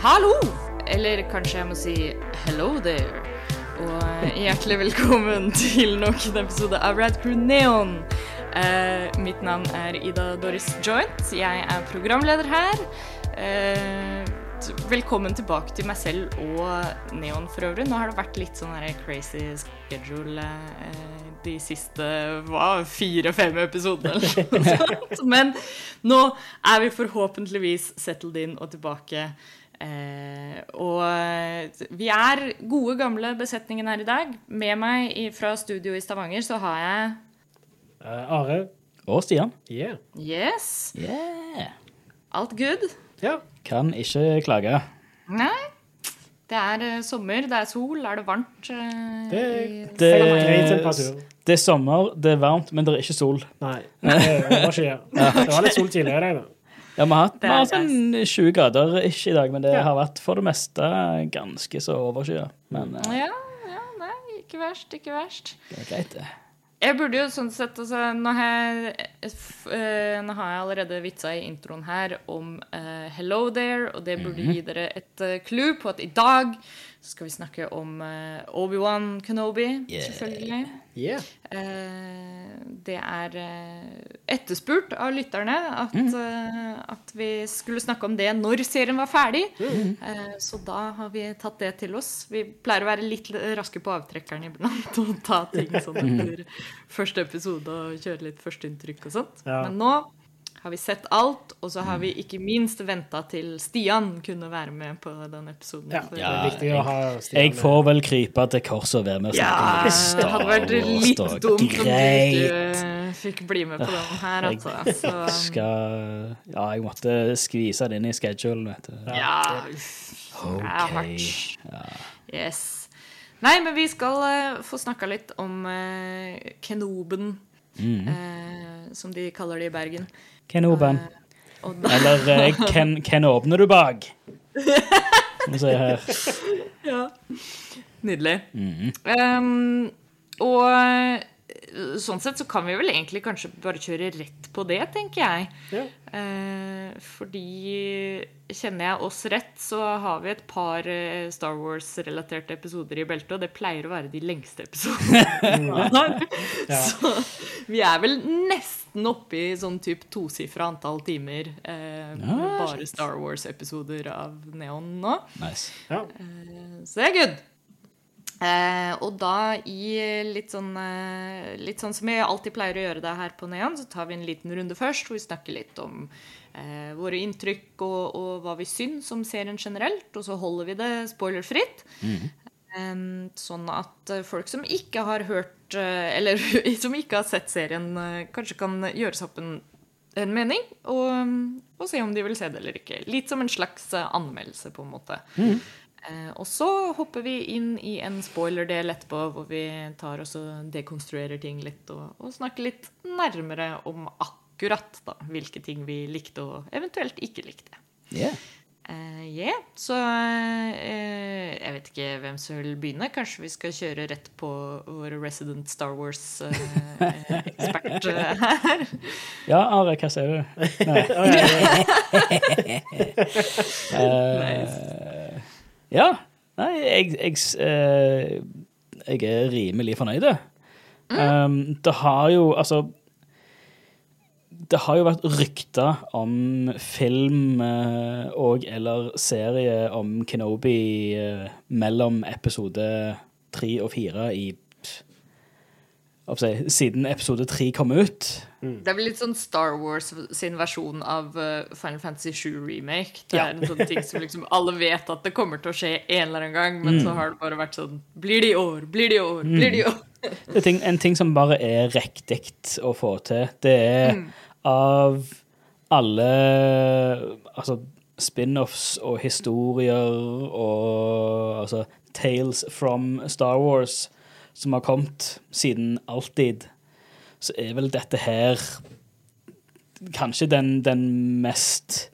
Hallo! Eller kanskje jeg må si hello there. Og hjertelig velkommen til nok en episode av Rad Crew Neon. Eh, mitt navn er Ida Doris Joint. Jeg er programleder her. Eh, velkommen tilbake til meg selv og Neon for øvrig. Nå har det vært litt sånn crazy schedule eh, de siste fire-fem episodene. eller noe sånt. Men nå er vi forhåpentligvis settled in og tilbake. Eh, og eh, vi er gode, gamle besetningen her i dag. Med meg i, fra studio i Stavanger så har jeg Eh, Are. Og Stian. Yeah. Yes, Yeah. alt good? Ja. Kan ikke klage. Nei. Det er eh, sommer, det er sol, er det varmt? eh, Det er Det-. Det er sommer, det er varmt, men det er ikke sol. Nei, det er overskyet. Det var litt sol tidligere i dag, da. Ja, Vi har hatt, vi har sånn 20 grader ikke i dag, men det har vært for det meste ganske så overskyet. Men eh, Ja, ja, nei, ikke verst, ikke verst. det er greit, det. Jeg burde jo sånn sett altså, nå, har jeg, f- eh, nå har jeg allerede vitsa i introen her om eh, Hello There, og det burde gi dere et uh, clue på at i dag så skal vi snakke om eh, Obi-Wan Kenobi, Yeah. selvfølgelig. Yeah. Eh, det er eh, etterspurt av lytterne at, eh, at vi skulle snakke om det når serien var ferdig. Eh, så da har vi tatt det til oss. Vi pleier å være litt raske på avtrekkeren iblant og ta ting sånn etter første episode og kjøre litt førsteinntrykk og sånt. Ja. Men nå har vi sett alt, og så har vi ikke minst venta til Stian kunne være med på den episoden. Ja, ja Stian Jeg får vel krype til korset og være med og ja, snakke om det hadde vært Star Wars, litt da. dumt om du fikk bli med på den her, Jeg altså. Så, skal Ja, jeg måtte skvise det inn i schedulen, vet du. ja, uff, det er OK. hardt. Yes. Nei, men vi skal eh, få snakka litt om uh, Kenoben, Mm. eh, som de kaller det i Bergen. Kenoben. Eh, og Eller eh, Ken, Ken åpner du bak? Skal vi se her. ja. Nydelig. Mhm. Um, og eh, sånn sett så kan vi vel egentlig kanskje bare kjøre rett på det, tenker jeg. Ja. Eh, fordi kjenner jeg oss rett, så har vi et par eh, Star Wars-relaterte episoder i beltet, og det pleier å være de lengste episodene. Ja. Så vi er vel nesten oppe i sånn typ tosifra antall timer eh, Ja, bare Star Wars-episoder av Neon nå. Nice. Ja. Så det er good. Eh, og da i litt sånn, eh, litt sånn som jeg alltid pleier å gjøre det her på Neon, så tar vi en liten runde først, hvor vi snakker litt om eh, våre inntrykk og, og hva vi syns om serien generelt, og så holder vi det spoilerfritt. Eh, sånn at eh, folk som ikke har hørt eh, Eller som ikke har sett serien, eh, kanskje kan gjøre seg opp en, en mening, og, og se om de vil se det eller ikke. Litt som en slags anmeldelse, på en måte. Eh, og så hopper vi inn i en spoiler-del etterpå, hvor vi tar oss og dekonstruerer ting litt og, og snakker litt nærmere om akkurat da, hvilke ting vi likte og eventuelt ikke likte. Yeah. Uh, yeah. Så uh, jeg vet ikke hvem som vil begynne. Kanskje vi skal kjøre rett på vår resident Star Wars-ekspert her. Ja, Are, hva sier du? Nei. Eh, ja. Nei, jeg, jeg, eh, jeg er rimelig fornøyd. Um, det har jo Altså Det har jo vært rykter om film eh, og eller serie om Kenobi eh, mellom episode tre og fire i si, Siden episode tre kom ut. Det er vel litt sånn Star Wars sin versjon av uh, Final Fantasy 7 remake. Det Ja. er en sånn ting som liksom alle vet at det kommer til å skje en eller annen gang, men Mm. så har det bare vært sånn Blir det i år? Blir det i år? Blir det i år? Det er ting, en ting som bare er riktig å få til, det er av alle altså, spin-offs og historier og altså, tales from Star Wars som har kommet siden alltid, så er vel dette her kanskje den, den mest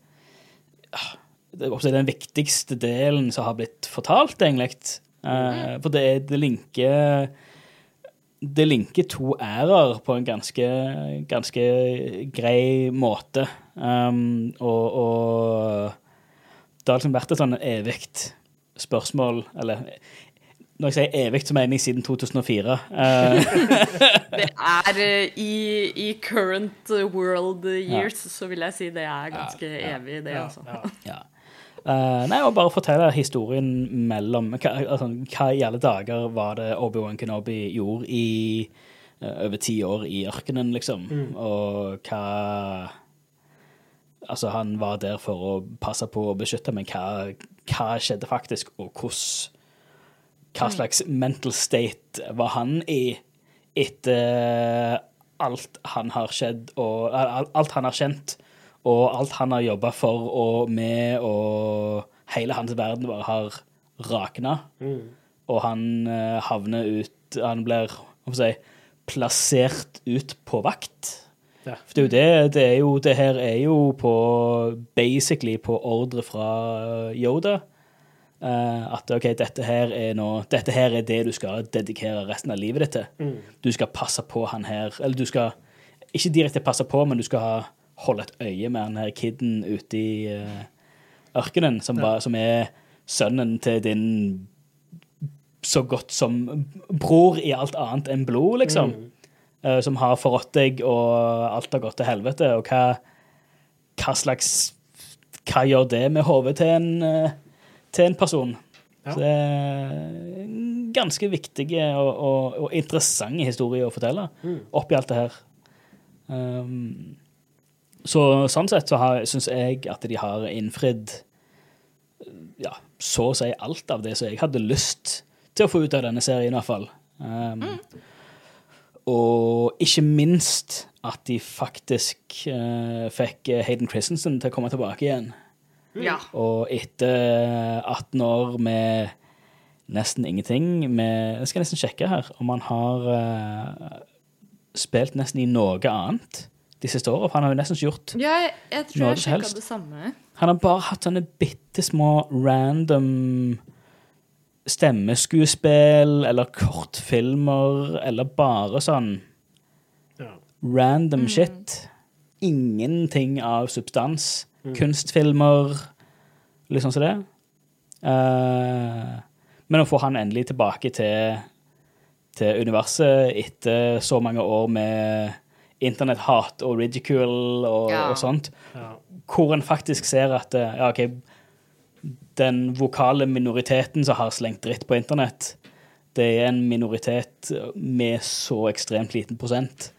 ah, Den viktigste delen som har blitt fortalt, egentlig. Eh, for det, er- det linker det linker to ærer på en ganske, ganske grei måte. Um, og, og det har liksom vært et sånn evig spørsmål, eller når jeg sier evig, så mener jeg siden 2004. Eh, Det er eh, i, i current world years, så vil jeg si det er ganske evig, det, Ja, altså. ja. ja. Eh, nei, og bare fortelle historien mellom hva, altså, hva i alle dager var det Obi-Wan Kenobi gjorde i uh, over ti år i ørkenen, liksom, og hva Altså, han var der for å passe på og beskytte, men hva, hva skjedde faktisk, og hvordan Hva slags mental state var han i etter alt han har skjedd, og alt han har kjent, og alt han har jobba for og med, og hele hans verden bare har rakna. Og han eh, havner ut Han blir hva skal jeg si, plassert ut på vakt. Ja. For det er jo det det er jo Det her er jo på Basically på ordre fra Yoda. Eh, at OK, dette her er nå Dette her er det du skal dedikere resten av livet ditt til. Du skal passe på han her Eller du skal ikke direkte passe på, men du skal ha, holde et øye med han her kiden ute i uh, ørkenen, som, var, som er sønnen til din så godt som bror i alt annet enn blod, liksom. Eh, som har forrådt deg, og alt har gått til helvete. Og hva, hva slags Hva gjør det med hodet til en, eh, til en person? Ja. Så det er en ganske viktige og, og, og interessante historier å fortelle oppi alt det her. Um, så sånn sett så syns jeg at de har innfridd ja, så å si alt av det som jeg hadde lyst til å få ut av denne serien, i hvert fall. Um, Og ikke minst at de faktisk uh, fikk Hayden Christensen til å komme tilbake igjen. Ja. Og etter 18 år med nesten ingenting med, Jeg skal nesten sjekke her om han har uh, spilt nesten i noe annet de siste åra. For han har jo nesten ikke gjort Ja, jeg, jeg tror Noe jeg som helst. det samme. Han har bare hatt sånne bitte små random stemmeskuespill eller kortfilmer eller bare sånn Ja. random shit. Ingenting av substans. Kunstfilmer, liksom sånn som det. Uh, men å få han endelig tilbake til, til universet etter så mange år med internetthat og ridicule og, Ja. og sånt, Ja. hvor en faktisk ser at eh, ja, ok, den vokale minoriteten som har slengt dritt på internett, det er en minoritet med så ekstremt liten prosent.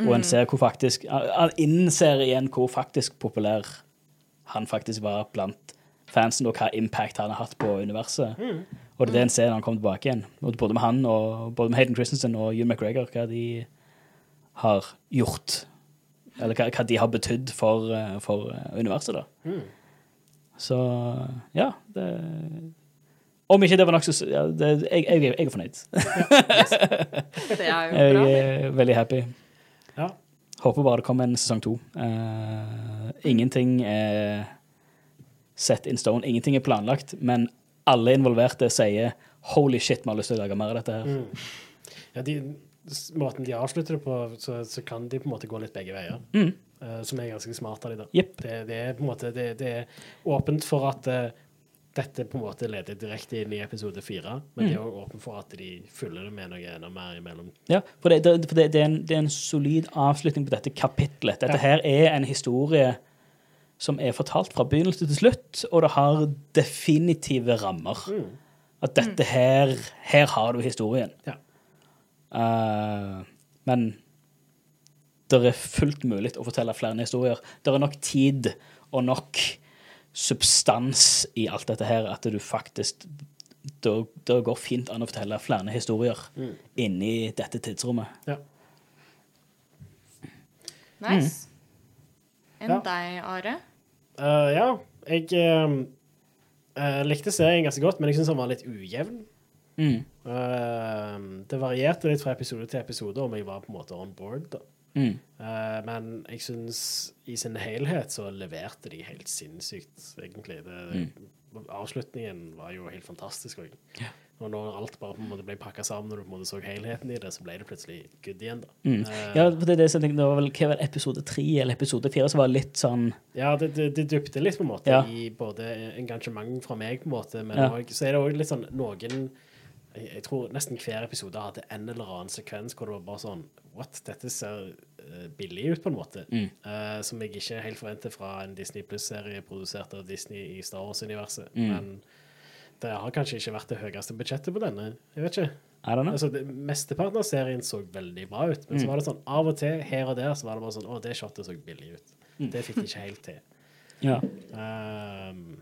Og en ser hvor faktisk Han innser igjen hvor faktisk populær han faktisk var blant fansen, og hva impact han har hatt på universet. Og det er det en ser når han kommer tilbake igjen. Og både med han og både med Hayden Christensen og Ewan McGregor, hva de har gjort. Eller hva, hva de har betydd for, eh, for eh, universet, da. Så ja, det Om ikke det var nokså ja, det- jeg, jeg, jeg er fornøyd. Det er jo bra. Jeg er veldig happy. Håper bare det kommer en sesong to. Uh, ingenting er set in stone. Ingenting er planlagt, men alle involverte sier 'holy shit, vi har lyst til å lage mer av dette her'. Mm. ja de, måten de avslutter det på, så, så kan de på en måte gå litt begge veier. Mm. Uh, som er ganske smart av de da. Jepp. Det, det er på en måte det, det er åpent for at eh, dette på en måte leder direkte inn i episode fire, men det er også åpent for at de fyller det med noe enda mer imellom. Ja, for, det, det, for det, er en, det er en solid avslutning på dette kapitlet. Dette Ja. her er en historie som er fortalt fra begynnelse til slutt, og det har definitive rammer. At dette her Her har du historien. Ja. Uh, men det er fullt mulig å fortelle flere historier. Det er nok tid og nok substans i alt dette her at du faktisk Det, går fint an å fortelle flere historier inni dette tidsrommet. Ja. Nice. Enn Ja. deg, Are? Uh, ja, jeg uh, eh, likte serien ganske godt, men jeg syns den var litt ujevn. Mm. Uh, det varierte litt fra episode til episode om jeg var på en måte on board. da. Mm. Eh, men jeg syns i sin helhet så leverte de helt sinnssykt, egentlig. Det, Avslutningen var jo helt fantastisk òg. Og når alt bare på en måte ble pakka sammen, og du på en måte så helheten i det, så ble det plutselig good igjen. da. Mm. Uh, Ja, for det er det som jeg tenkte, det var vel hva var episode tre eller episode fire som var litt sånn Ja, det, det, det dupte litt på en måte Ja. i både engasjement fra meg, på en måte, men Ja. også, så er det òg litt sånn noen jeg, jeg tror nesten hver episode hadde en eller annen sekvens hvor det var bare sånn What? Dette ser eh, billig ut, på en måte. Mm. Uh, som jeg ikke helt forventer fra en Disney Pluss-serie produsert av Disney i Star Wars-universet. Mm. Men det har kanskje ikke vært det høyeste budsjettet på denne. Jeg vet ikke. Altså, det, mesteparten av serien så veldig bra ut, men så var det sånn av og til her og der så var det bare sånn Å, det shotet så billig ut. Det fikk de ikke helt til. Ja. Um,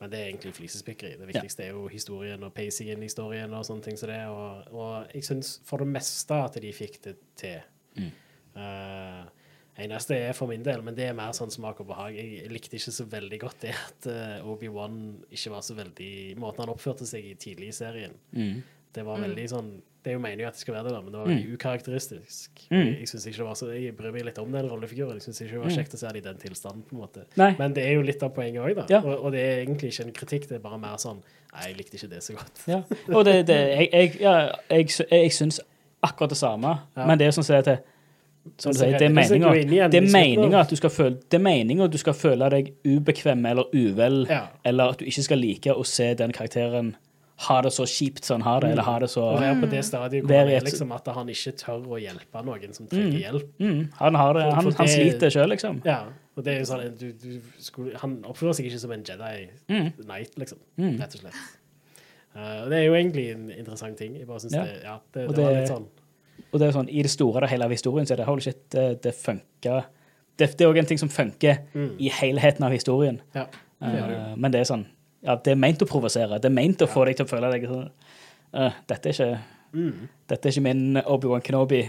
men det er egentlig flisespikkeri. Det viktigste er jo historien og pacingen i historien og sånne ting som det. Og, og jeg syns for det meste at de fikk det til. Uh, eneste er for min del, men det er mer sånn smak og behag. Jeg likte ikke så veldig godt det at uh, Obi-Wan ikke var så veldig Måten han oppførte seg i tidlig i serien. Mm. Det var veldig sånn Det er jo meningen at det skal være det, da, men det var veldig ukarakteristisk. Mm. Jeg, synes ikke det var så Jeg bryr meg litt om den rollefiguren. Jeg syns ikke det var kjekt å se det i den tilstanden. på en måte Nei. Men det er jo litt av poenget òg, da. Ja. Og, og det er egentlig ikke en kritikk, det er bare mer sånn Nei, jeg likte ikke det så godt. Ja. Og det, det jeg, jeg, ja, jeg, jeg syns akkurat det samme, men det er jo sånn som det er som du sier, det er meninga at at du skal føle deg ubekvem eller uvel, eller at du ikke skal like å se den karakteren ha det så kjipt som han har det, eller ha det så Og være på det stadiet hvor det er liksom at han ikke tør å hjelpe noen som trenger hjelp. mm, Han har det, han, for han det- sliter sjøl, liksom. Ja, og det er jo sånn du, du skulle, Han oppfører seg ikke som en Jedi Mm. Knight, liksom. Mm. Rett og slett. Uh, det er jo egentlig en interessant ting. Jeg bare synes Ja. det, ja, det, det, var litt sånn Og det er jo sånn, I det store og hele av historien så er det holy shit, det, det funker. Det, det er òg en ting som funker Mm. i helheten av historien. Ja, det det. Eh, men det er sånn Ja, det er ment å provosere. Det er ment å få deg til å føle deg sånn uh, Dette er ikke Mm. Dette er ikke min Obi-Wan Kenobi,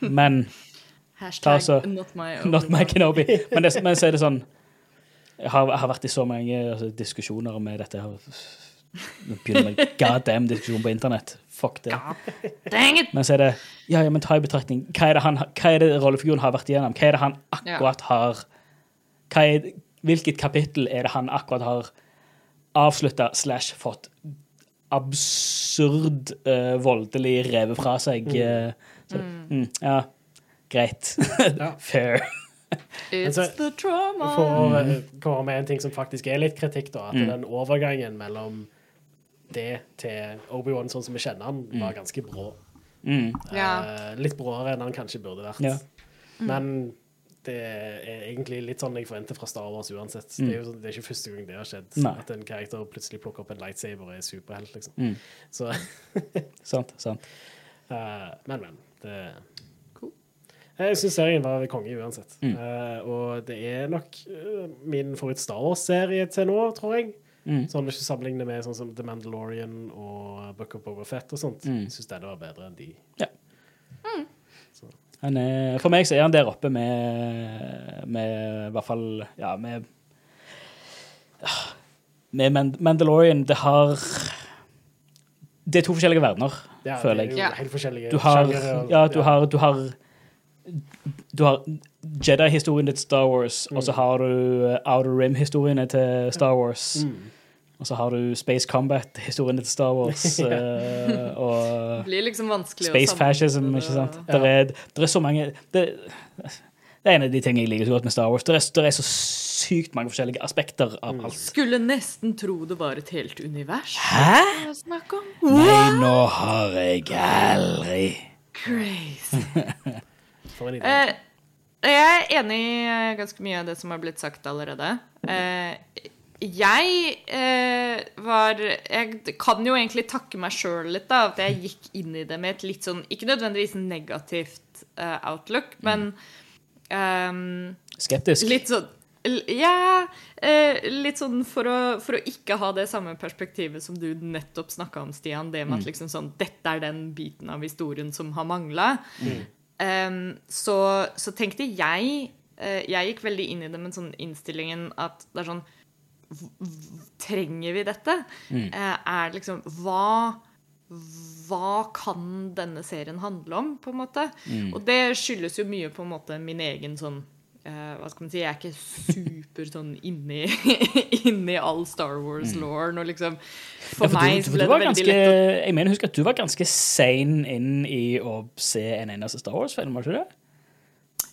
men Hashtag så- not my Not my Kenobi. Men, det, men så er det sånn Jeg har, jeg har vært i så mange altså, diskusjoner med dette Nå begynner med god damn diskusjon på internett. Fuck det. Men så er det Ja, ja, men ta i betraktning Hva er det, han, hva er det rollefiguren har vært igjennom? Hva er det han akkurat har er, Hvilket kapittel er det han akkurat har avslutta slash fått absurd uh, voldelig revet fra seg? Uh, så, mm, ja, greit. Fair. It's så- the trauma. For å Mm. eh, komme med en ting som faktisk er litt kritikk, da. At den overgangen mellom det til Obi-Wan sånn som vi kjenner han, var ganske brå. Mm. Eh, litt bråere enn han kanskje burde vært. Ja. Men det er egentlig litt sånn jeg forventer fra Star Wars uansett. Det, er jo, sånn- det er ikke første gang det har skjedd. Mm. Nei. At en karakter plutselig plukker opp en lightsaber og er superhelt, liksom. Mm. Så Sant. sant. Uh, Men, men. Det Cool. Jeg syns serien var konge uansett. Mm. Uh, og det er nok uh, min favoritt-Star Wars-serie til nå, tror jeg. Mm. Sånn ikke du sammenligner med sånn som The Mandalorian og Buck of Boba Fett og sånt. Mm. Syns denne var bedre enn de. Han er, for meg så er han der oppe med, med i hvert fall Ja, med Med Mandalorian Det har Det er to forskjellige verdener, Ja, føler er jeg. Ja. helt forskjellige Du har Ja, du har, du har du har Jedi-historien til Star Wars, og så har du uh, Outer Rim-historiene til Star Wars. Mm. Og så har du Space Combat, historien til Star Wars. uh, og Det blir liksom vanskelig Space fascism, ikke sant? Ja. Det, er, det er så mange det, det er en av de tingene jeg liker så godt med Star Wars. Det er, det er så sykt mange forskjellige aspekter Mm. av alt. Skulle nesten tro det var et helt univers. Hæ? om. Nei, nå har jeg aldri Crazy. Eh, jeg er enig i eh, ganske mye av det som har blitt sagt allerede. Eh, jeg eh, var Jeg kan jo egentlig takke meg sjøl litt, da. At jeg gikk inn i det med et litt sånn Ikke nødvendigvis negativt eh, outlook, men um, Skeptisk. Litt sånn Ja, eh, litt sånn for å, for å ikke ha det samme perspektivet som du nettopp snakka om, Stian. Det med at liksom sånn Dette er den biten av historien som har mangla. så, så tenkte jeg eh, Jeg gikk veldig inn i det med sånn innstillingen at det er sånn Trenger vi dette? Mm. er liksom Hva hva kan denne serien handle om, på en måte? Og det skyldes jo mye på en måte min egen sånn eh, Hva skal man si? Jeg er ikke super sånn inni, inni all Star Wars-lauren. Og liksom For Ja, for meg du, for ble det veldig ganske, lett å Jeg mener, husker at du var ganske sein inn i å se en eneste Star Wars-film, var ikke det?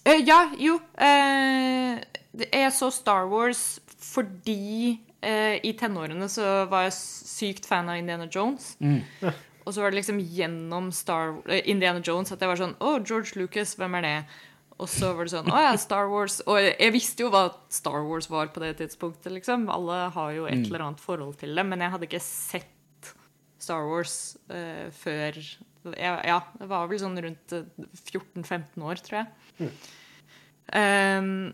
Uh, ja, jo. Uh, jeg så Star Wars fordi eh, i tenårene så var jeg sykt fan av Indiana Jones. Og så var det liksom gjennom Star, eh, Indiana Jones at jeg var sånn Å, George Lucas, hvem er det? Og så var det sånn Å ja, Star Wars. Og jeg, visste jo hva Star Wars var på det tidspunktet, liksom. Alle har jo et eller annet forhold til det. Men jeg hadde ikke sett Star Wars eh, før jeg, Ja, det var vel sånn rundt eh, 14-15 år, tror jeg. Ehm,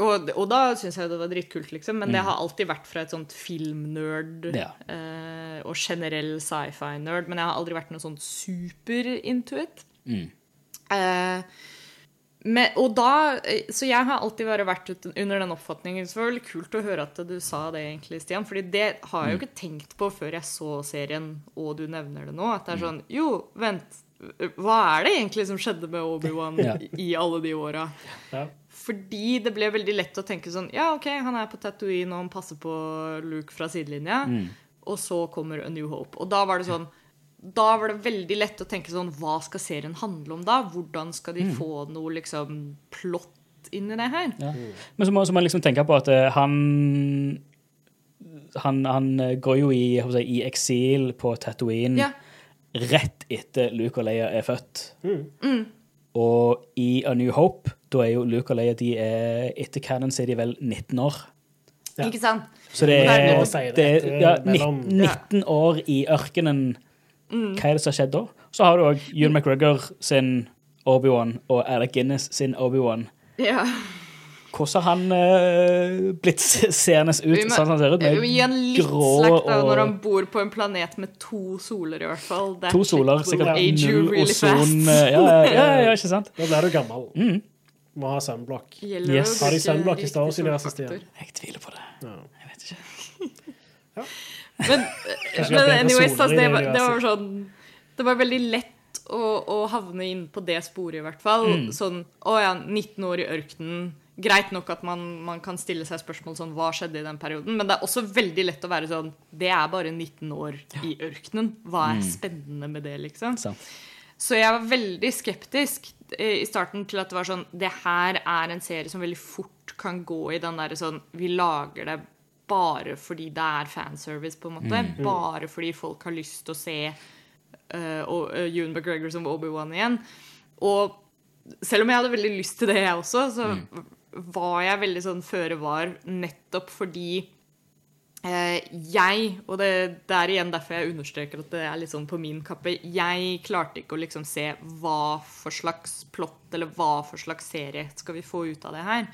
og, og da syns jeg det var dritkult, liksom. Men det har alltid vært fra et sånt filmnerd Ja. eh, og generell sci-fi-nerd. Men jeg har aldri vært noe sånn super-intuit. Eh, men, og da, eh, så jeg har alltid bare vært under den oppfatningen. Så det var veldig kult å høre at du sa det, egentlig, Stian. Fordi det har jeg jo ikke tenkt på før jeg så serien, og du nevner det nå. At det er sånn Jo, vent. Hva er det egentlig som skjedde med Obi-Wan Ja. i alle de åra? Ja. Fordi det ble veldig lett å tenke sånn Ja, OK, han er på Tatooine, og han passer på Luke fra sidelinja. Og så kommer A New Hope. Og da var det sånn Da var det veldig lett å tenke sånn Hva skal serien handle om da? Hvordan skal de få noe liksom plott inn i det her? Ja. Men så må, så må man liksom tenke på at uh, han han, han eh, går jo i, si, i eksil på Tatooine Ja. rett etter Luke og Leia er født. Og i A New Hope, da er jo Luke og Leia de er, Etter canon så er de vel 19 år. Ja. Ikke sant? Så det er det er ja, 19, 19 år i ørkenen. Mm. Hva er det som har skjedd da? Så har du òg Ewan McGregor sin Obi-Wan og Alec Guinness sin Obi-Wan. Ja. Hvordan har han uh, blitt se- seende ut Vi må, sånn han ser ut? vi må gi en litt grå slakt da, når han bor på en planet med to soler, i hvert fall. That To soler, sikkert null really ozon eh, Ja, ja, ja, ja, ikke sant? Da blir du gammel. Mm. Må ha sunblock. Gjelder Yes. Har de sunblock i Star Wars-universet, igjen? Jeg tviler på det. Ja. Jeg vet ikke. Men, men anyways, altså, det, det var, det var sånn Det var veldig lett å, å havne inn på det sporet, i hvert fall. Mm. Sånn Å ja, 19 år i ørkenen. Greit nok at man, man kan stille seg spørsmål sånn Hva skjedde i den perioden? Men det er også veldig lett å være sånn Det er bare 19 år i ørkenen. Hva Mm. er spennende med det, liksom? Så. Så jeg var veldig skeptisk eh, i starten til at det var sånn Det her er en serie som veldig fort kan gå i den derre sånn Vi lager det bare fordi det er fanservice, på en måte. Bare fordi folk har lyst til å se uh, og, uh, Ewan McGregor som Obi-Wan igjen. Og selv om jeg hadde veldig lyst til det, jeg også, så var jeg veldig sånn føre var nettopp fordi Eh, jeg, og det, det er igjen derfor jeg understreker at det er litt sånn på min kappe, jeg klarte ikke å liksom se hva for slags plott eller hva for slags serie skal vi få ut av det her.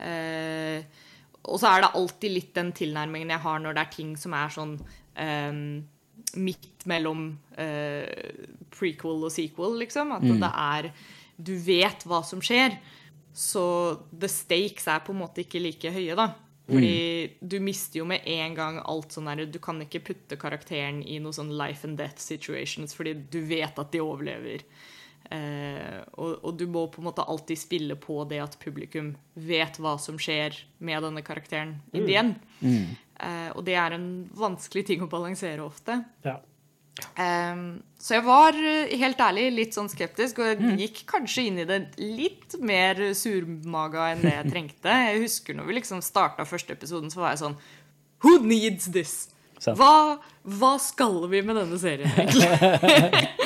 Eh, og så er det alltid litt den tilnærmingen jeg har når det er ting som er sånn eh, midt mellom eh, prequel og sequel, liksom. At det er Du vet hva som skjer. Så the stakes er på en måte ikke like høye, da. Fordi du mister jo med en gang alt sånn der Du kan ikke putte karakteren i noe sånn life and death situations fordi du vet at de overlever. Eh, og, og du må på en måte alltid spille på det at publikum vet hva som skjer med denne karakteren in the end. Eh, og det er en vanskelig ting å balansere ofte. Ja. Ehm, så jeg var eh, helt ærlig litt sånn skeptisk, og jeg gikk kanskje inn i det litt mer surmaga enn det jeg trengte. Jeg husker når vi liksom starta første episoden, så var jeg sånn Who needs this? Hva, hva skal vi med denne serien, egentlig?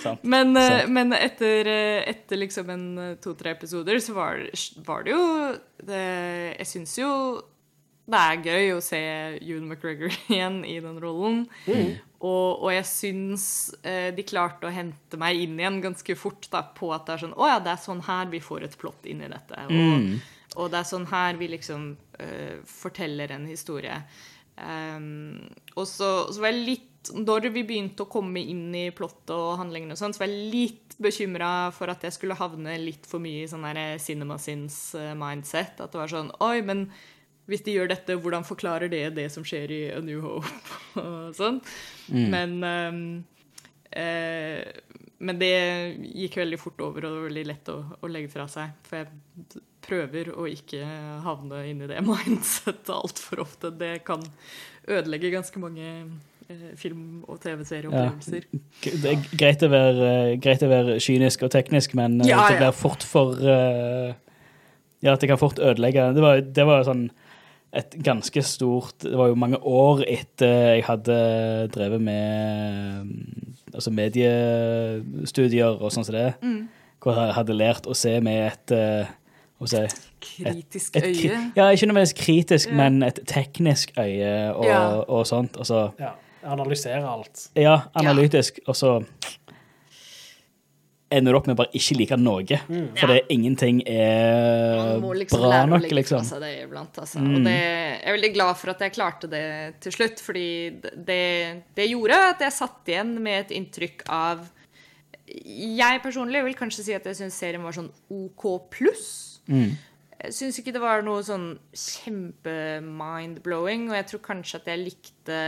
Men, eh, men etter, eh, etter liksom en to-tre episoder så var, var det jo det, Jeg syns jo det er gøy å se Ewan McGregor igjen i den rollen. Og, og jeg syns eh, de klarte å hente meg inn igjen ganske fort da, på at det er sånn Å ja, det er sånn her vi får et plott inn i dette. Og, og det er sånn her vi liksom eh, forteller en historie. Um, og så, så var jeg litt Når vi begynte å komme inn i plottet og handlingene og sånn, så var jeg litt bekymra for at jeg skulle havne litt for mye i sånn der CinemaSins eh, mindset. At det var sånn Oi, men hvis de gjør dette, hvordan forklarer det det som skjer i A New Hope? og sånn. Men um, Eh, men det gikk veldig fort over, og det var veldig lett å, å legge fra seg. For jeg prøver å ikke havne inn i det mindsettet altfor ofte. Det kan ødelegge ganske mange eh, film- og TV-serieopplevelser. Ja. Det er greit å være, greit å være kynisk og teknisk, men eh, Ja, det blir fort for eh, Ja, at det kan fort ødelegge. Det var, det var sånn et ganske stort Det var jo mange år etter jeg hadde drevet med mm, altså mediestudier og sånn som det, Mm. hvor jeg hadde lært å se med et eh, si, Kritisk et, et, øye. Ja, ikke nødvendigvis kritisk, Ja. men et teknisk øye og, Ja. og sånt. Og så Ja. Analysere alt. ja, analytisk, og så ender du opp med bare ikke like noe. For det er ingenting er liksom bra nok, liksom. seg det iblant. Altså. Mm. Og det, jeg er veldig glad for at jeg klarte det til slutt, fordi det, det gjorde at jeg satt igjen med et inntrykk av Jeg personlig vil kanskje si at jeg syns serien var sånn OK pluss. Mm. Jeg syns ikke det var noe sånn kjempe-mind-blowing, og jeg tror kanskje at jeg likte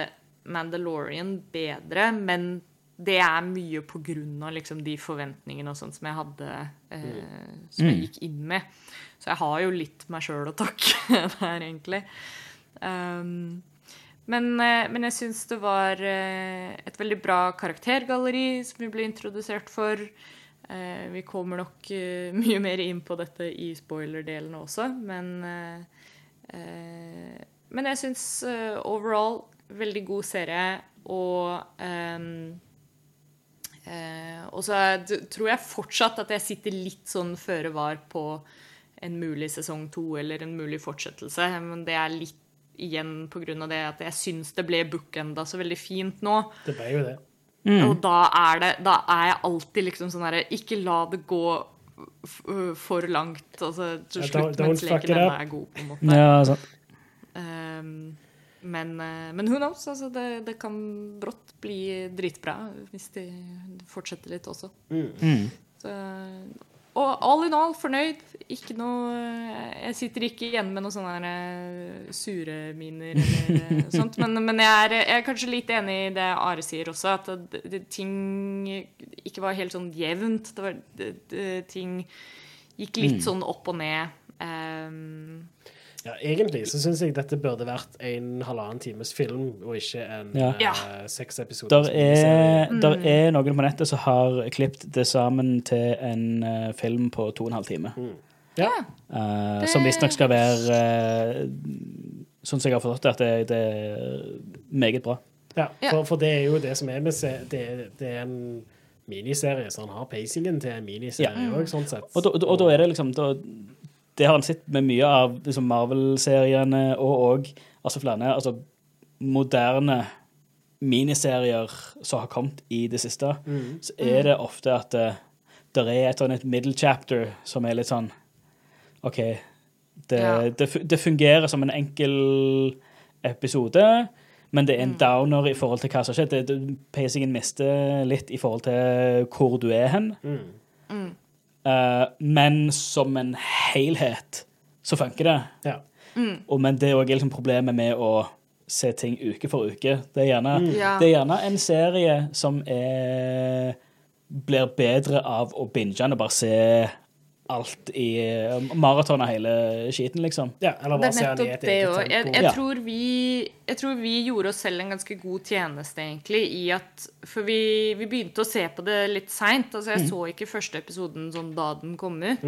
Mandalorian bedre, men det er mye på grunn av liksom de forventningene og sånt som jeg hadde eh, Som jeg gikk inn med. Så jeg har jo litt meg sjøl å takke der, egentlig. Um, men, eh, men jeg syns det var eh, et veldig bra karaktergalleri som vi ble introdusert for. Eh, vi kommer nok mye mer inn på dette i spoiler-delen også, men Men jeg syns overall veldig god serie, og ehm, eh, Og så tror jeg fortsatt at jeg sitter litt sånn føre var på en mulig sesong to eller en mulig fortsettelse, men det er litt igjen av det at jeg syns det ble bookenda så veldig fint nå. Det ble jo det. Og da er, det, da er jeg alltid liksom sånn herre Ikke la det gå f for langt. Altså, til Ja, slutt don't- don't mens leken ennå er god, på en måte. Ja, sant. Ehm, men, eh, men who knows? Altså, det, det kan brått bli dritbra hvis de fortsetter litt også. Mm. Så, og all in all fornøyd. Ikke noe Jeg sitter ikke igjen med noen sånne eh, sure miner eller eh, sånt. Men, men jeg, er, jeg er kanskje litt enig i det Are sier også, at det, det, ting ikke var helt sånn jevnt. Det var, det, det, ting gikk litt sånn opp og ned. Ehm, Ja, egentlig så syns jeg dette burde vært en halvannen times film, og ikke en Ja. Ja. eh, seks episoder. Der er, der er noen på nettet som har klippet det sammen til en uh, film på to og en halv time. Ja. Uh, Det- Som visstnok skal være uh, Sånn som jeg har forstått det, at det, det er meget bra. Ja, Ja. for, for det er jo det som er med se- det, er- det er en miniserie, så han har pacingen til en miniserie òg, sånn sett. Og da, og da er det liksom da, Det har en sett med mye av liksom Marvel-seriene og òg altså flere altså moderne miniserier som har kommet i det siste, så er det ofte at det det er et sånn et middle chapter som er litt sånn OK, det, Ja. det, det fungerer som en enkel episode, men det er en downer i forhold til hva som har skjedd. Pacingen mister litt i forhold til hvor du er hen. Eh, men som en helhet så funker det. Ja. Og, men det er òg liksom problemet med å se ting uke for uke. Det er gjerne, Ja. det er gjerne en serie som er, blir bedre av å binge enn å bare se alt i uh, maraton av hele skiten, liksom. ja, eller Det bare se han i et det eget. Jeg, tempo. jeg, tror vi, jeg tror vi gjorde oss selv en ganske god tjeneste, egentlig, i at For vi, vi begynte å se på det litt seint. Altså, jeg så ikke første episoden sånn da den kom ut.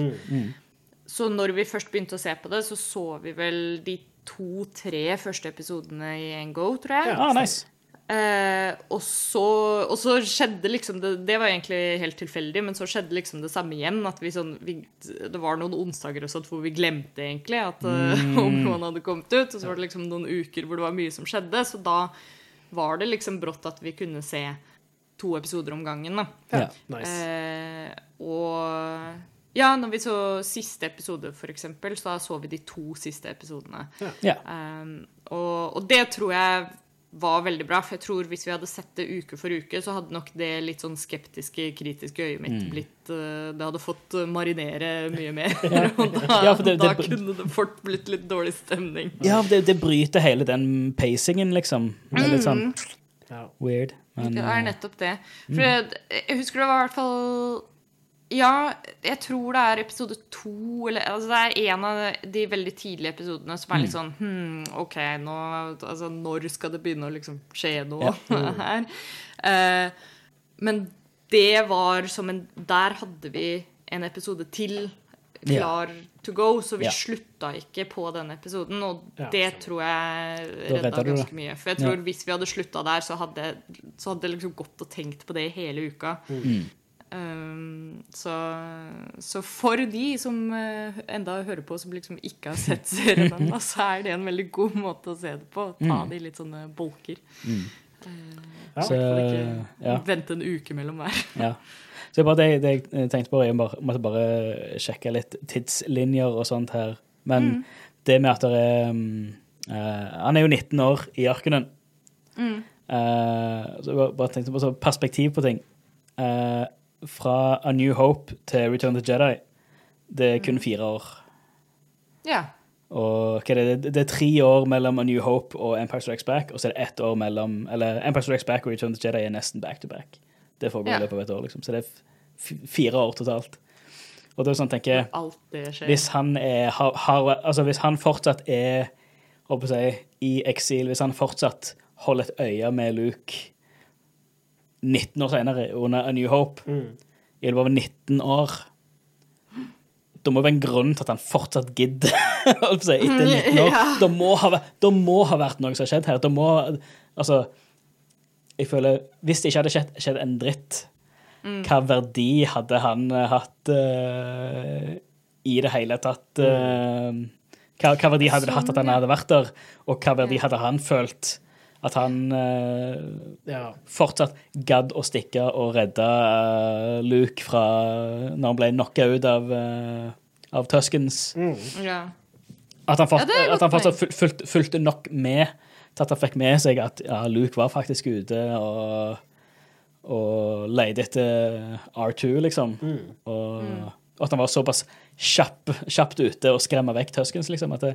Så når vi først begynte å se på det, så så vi vel de to-tre første episodene i en go, tror jeg. Ah, nice. Eh, og, så, og så skjedde liksom det Det var egentlig helt tilfeldig, men så skjedde liksom det samme igjen. At vi sånn vi, Det var noen onsdager og sånt hvor vi glemte egentlig at mm. Obi-Wan hadde kommet ut. Og så var det liksom noen uker hvor det var mye som skjedde. Så da var det liksom brått at vi kunne se to episoder om gangen. da Ja. Nice. Eh, og ja, når vi så siste episode, for eksempel, så så vi de to siste episodene. Ja. Um, og, og det tror jeg var veldig bra, for jeg tror hvis vi hadde sett det uke for uke, så hadde nok det litt sånn skeptiske, kritiske øyet mitt blitt uh, Det hadde fått uh, marinere mye mer. og da, Ja, for det- da det- kunne det fort blitt litt dårlig stemning. Ja, det, det bryter hele den pacingen, liksom. Det er litt sånn Ja. weird. Men Det er eh, nettopp det. For jeg, jeg husker det var i hvert fall Ja, jeg tror det er episode to eller altså Det er en av de veldig tidlige episodene som er litt sånn hmm, OK, nå Altså, når skal det begynne å liksom skje noe her? Uh, men det var som en Der hadde vi en episode til Ja. klar to go, så vi Ja. slutta ikke på den episoden, og Ja, det tror jeg Da redda ganske det. mye. For jeg Ja. tror hvis vi hadde slutta der, så hadde, så hadde jeg liksom gått og tenkt på det hele uka. Mm. Um, så, så for de som eh, enda hører på, som liksom ikke har sett serien så er det en veldig god måte å se det på. Ta det i litt sånne bolker. Ja. Så, ikke ja. vente en uke mellom hver. Ja. Så bare, det, det jeg tenkte på, jeg måtte bare sjekke litt tidslinjer og sånt her. Men det med at det er eh, Han er jo 19 år i Arkenen. Uh, så jeg bare, tenkte på så perspektiv på ting. Eh, fra A New Hope til Return of the Jedi, det er kun fire år. Ja. Og hva er det? Det- er tre år mellom A New Hope og Empire Strikes Back, og så er det ett år mellom Eller Empire Strikes Back og Return of the Jedi er nesten back to back. Det foregår Ja. i løpet av et år, liksom. Så det er fire år totalt. Og det er sånn, tenker jeg. Hvis han er har, har, Altså, hvis han fortsatt er håper jeg, i eksil, hvis han fortsatt holder et øye med Luke 19 år senere under A New Hope, i løpet av 19 år. Da må det være en grunn til at han fortsatt gidder etter 19 år. Ja. Da må, ha, må ha vært noe som har skjedd her. Da må, altså, jeg føler, Hvis det ikke hadde skjedd, skjedd en dritt, hva verdi hadde han eh, hatt uh, i det hele tatt? Uh, hva, hva verdi hadde det hatt at han hadde vært der, og hva verdi hadde han følt at han eh, Ja. fortsatt gadd å stikke og redde eh, Luke fra når han ble knocka ut av, uh, av Tuskens. Ja. At han, fort, Ja, at han fortsatt ful- fulgte, fulgte nok med til at han fikk med seg at ja, Luke var faktisk ute og, og leide etter R2, liksom. Og, og at han var såpass kjapp, kjapt ute og skremme vekk Tuskens, liksom. At det,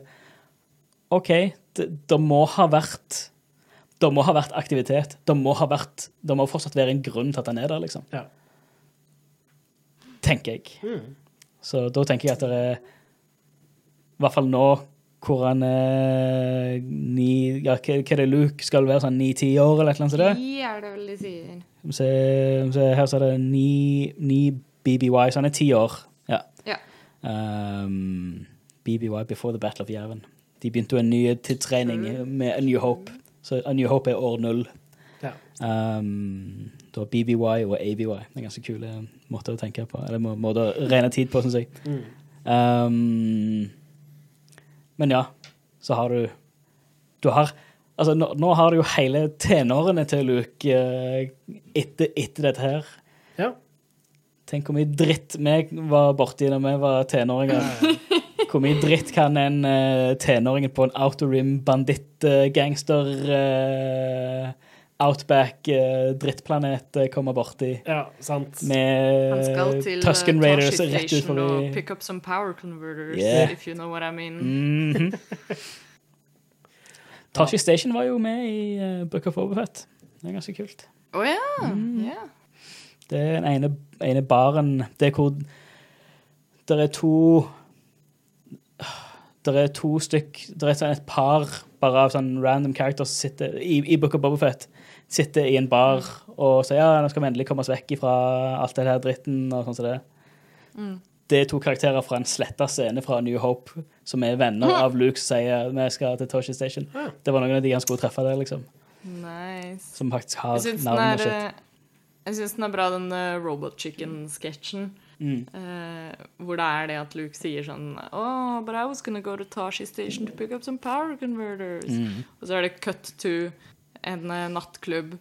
OK, det, det må ha vært det må ha vært aktivitet. Det må, ha vært, det må fortsatt være en grunn til at han er der, liksom. Ja. Tenker jeg. Så da tenker jeg at det er I hvert fall nå hvor han er ni ja, Hva er det Luke skal være sånn ni-ti år, eller noe sånt? det? Er det vel de sier. Her så er det ni, ni BBY, så han er ti år. Ja. Ja. Um, BBY, Before the Battle of Jerven. De begynte jo en ny tidsregning med A New Hope. Så A New Hope er år null. Ja. Um, da BBY og ABY. Det er ganske kule måter å tenke på. Eller må- måter å regne tid på, syns jeg. Um, men ja, så har du Du har Altså, nå, nå har du jo hele tenårene til Luke eh, etter, etter dette her. ja. Tenk hvor mye dritt vi var borti da vi var tenåringer. Hvor mye dritt kan en uh, tenåring på en Outer Rim banditt-gangster uh, Outback uh, drittplanet uh, komme borti? ja, sant. Han skal Med til Tusken uh, Raiders rett ut Station og forbi pick up some power converters, Yeah. if you know what I mean. Mhm. Tashi Station var jo med i uh, Book of Overfett. Det er ganske kult. Å ja. Mm. Yeah. Det er den ene, ene baren Det er hvor Det er to Det er to stykk Det er sånn et par bare av sånn random characters som sitter i, i Book of Bobafett. Sitter i en bar og sier ja, nå skal vi endelig komme oss vekk fra alt det her dritten og sånn som det. Det er to karakterer fra en sletta scene fra New Hope som er venner av Luke som sier vi skal til Toshi Station. Det var noen av de han skulle treffe der, liksom. Nice. Som faktisk har navn og er, shit. eh, jeg synes den er bra, den uh, Robot Chicken-sketsjen. Mm. eh, hvor det er det at Luke sier sånn Oh, but I was gonna go to Tashi Station to pick up some power converters. Mm. Og så er det cut to en uh, nattklubb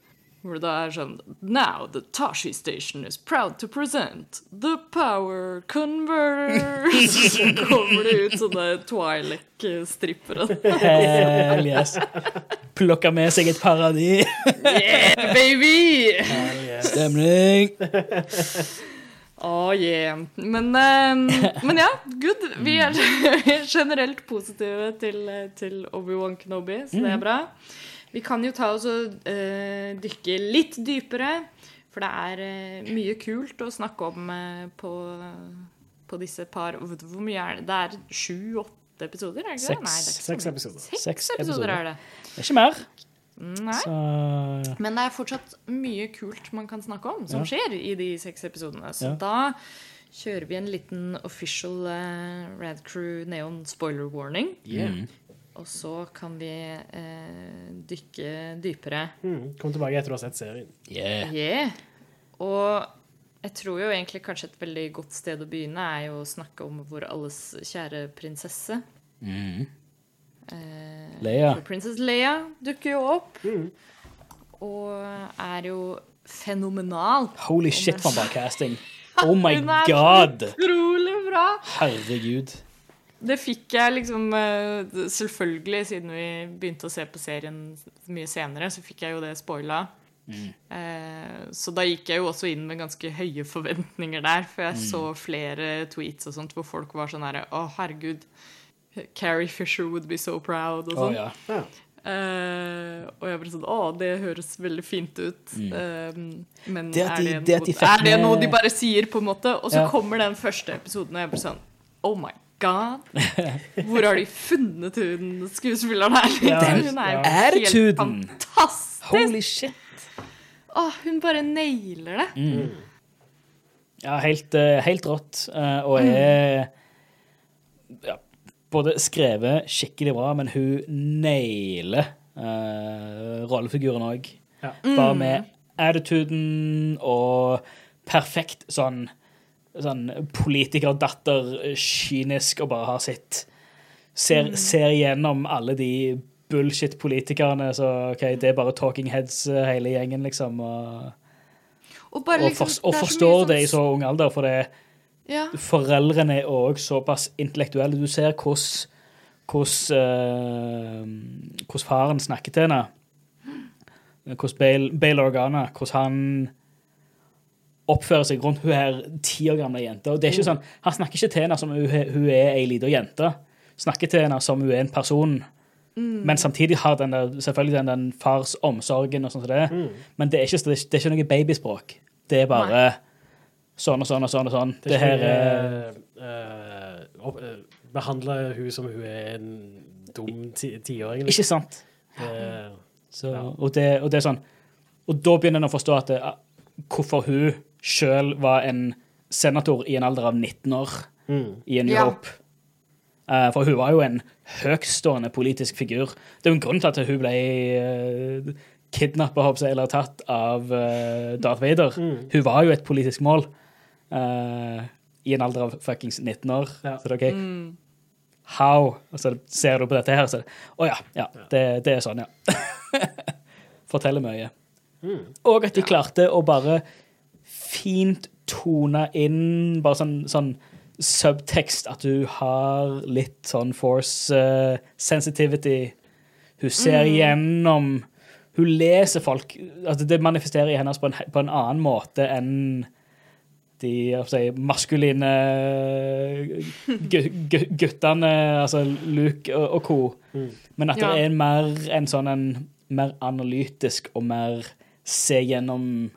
hvor det da er sånn Now the Tashi Station is proud to present the power converters. så kommer det ut sånne Twilight-strippere. Hell yes. Plukker med seg et paradis. yeah, baby! Yeah, baby! Stemning. Oh yeah. Men, uh, men ja, good. Vi er generelt positive til, til Obi-Wan Kenobi, så det er bra. Vi kan jo ta oss og uh, dykke litt dypere, for det er uh, mye kult å snakke om eh, på, på disse par Hvor mye er det? Det er sju-åtte episoder? er det ikke det? Seks. Nei, det er ikke Seks episoder. Seks, Seks episoder, episoder. er det. Det er ikke mer. Nei. Så Men det er fortsatt mye kult man kan snakke om, som Ja. skjer i de seks episodene. Så Ja. da kjører vi en liten official uh, Rad Crew Neon spoiler warning. Yeah. Og så kan vi eh, dykke dypere. Mm. Kom tilbake etter å ha sett serien. yeah. Yeah. Og jeg tror jo egentlig kanskje et veldig godt sted å begynne er jo å snakke om vår alles kjære prinsesse. Mm. Eh, Leia. Princess Leia dukker jo opp. Og er jo fenomenal. Holy shit, for en bra casting. Oh my Hun er god! Utrolig bra! Herregud. Det fikk jeg liksom eh, Selvfølgelig, siden vi begynte å se på serien mye senere, så fikk jeg jo det spoila. Eh, så da gikk jeg jo også inn med ganske høye forventninger der, for jeg så flere tweets og sånt hvor folk var sånn herre Å, herregud. Carrie Fisher would be so proud, og Å sånn. ja. Ja. Uh, og jeg bare sånn Å, det høres veldig fint ut. Men Mm. Det at de- er, det det de noe, er det noe de bare sier, på en måte? Og så Ja. kommer den første episoden, og jeg bare sånn Oh my god! Hvor har de funnet hun skuespilleren her? Ja, hun er jo ja. helt Attituden. fantastisk! Holy shit. Åh, hun bare nailer det. Mm. Ja, helt, eh, helt rått. eh, og er ja, både skrevet skikkelig bra, men hun nailer uh, rollefiguren òg. Ja. Bare med attituden og perfekt sånn Sånn politikerdatter, kynisk og bare har sitt Ser, ser gjennom alle de bullshit-politikerne, så OK, det er bare talking heads, eh, hele gjengen, liksom. Og, Og, bare, og, liksom, for, og det sånn... forstår det i så ung alder, for det ja. foreldrene er òg såpass intellektuelle. Du ser hvordan hvordan, eh, faren snakker til henne. Hvordan Bale, Bale Organa Hvordan han oppfører seg rundt hun her ti år gamle jenta. Og det er ikke sånn, Han snakker ikke til henne som hun, er- hun er ei lita jente. Snakker til henne som hun er en person. Men samtidig har den der, selvfølgelig den, den fars omsorgen og sånn som det. Men det er, ikke, det er ikke noe babyspråk. Det er bare sånn og sånn og sånn. og sånn. Det, Det er her er uh, uh, Behandle hun som hun er en dum tiåring. liksom. Ikke sant? Uh, Så, Ja. og, det, og det er sånn Og da begynner en å forstå at det, hvorfor hun sjøl var en senator i en alder av 19 år Mm. i New Ja. Eh, for hun var jo en høgstående politisk figur. Det er jo en grunn til at hun ble uh, kidnappa eller tatt av eh, Darth Vader. Mm. Hun var jo et politisk mål eh, i en alder av fuckings 19 år. Ja. Så det er OK. How? Og så ser du på dette her, og så Å ja, ja det, det er sånn, ja. Forteller mye. Mm. Og at de klarte å bare fint tone inn bare sånn, sånn subtekst, at du har litt sånn force uh, sensitivity. Hun ser gjennom Hun leser folk altså Det manifesterer i hennes på en, på en annen måte enn de si, maskuline gu- gu- guttene, altså Luke og, og co. Men at Ja. det er mer en sånn en mer analytisk og mer se gjennom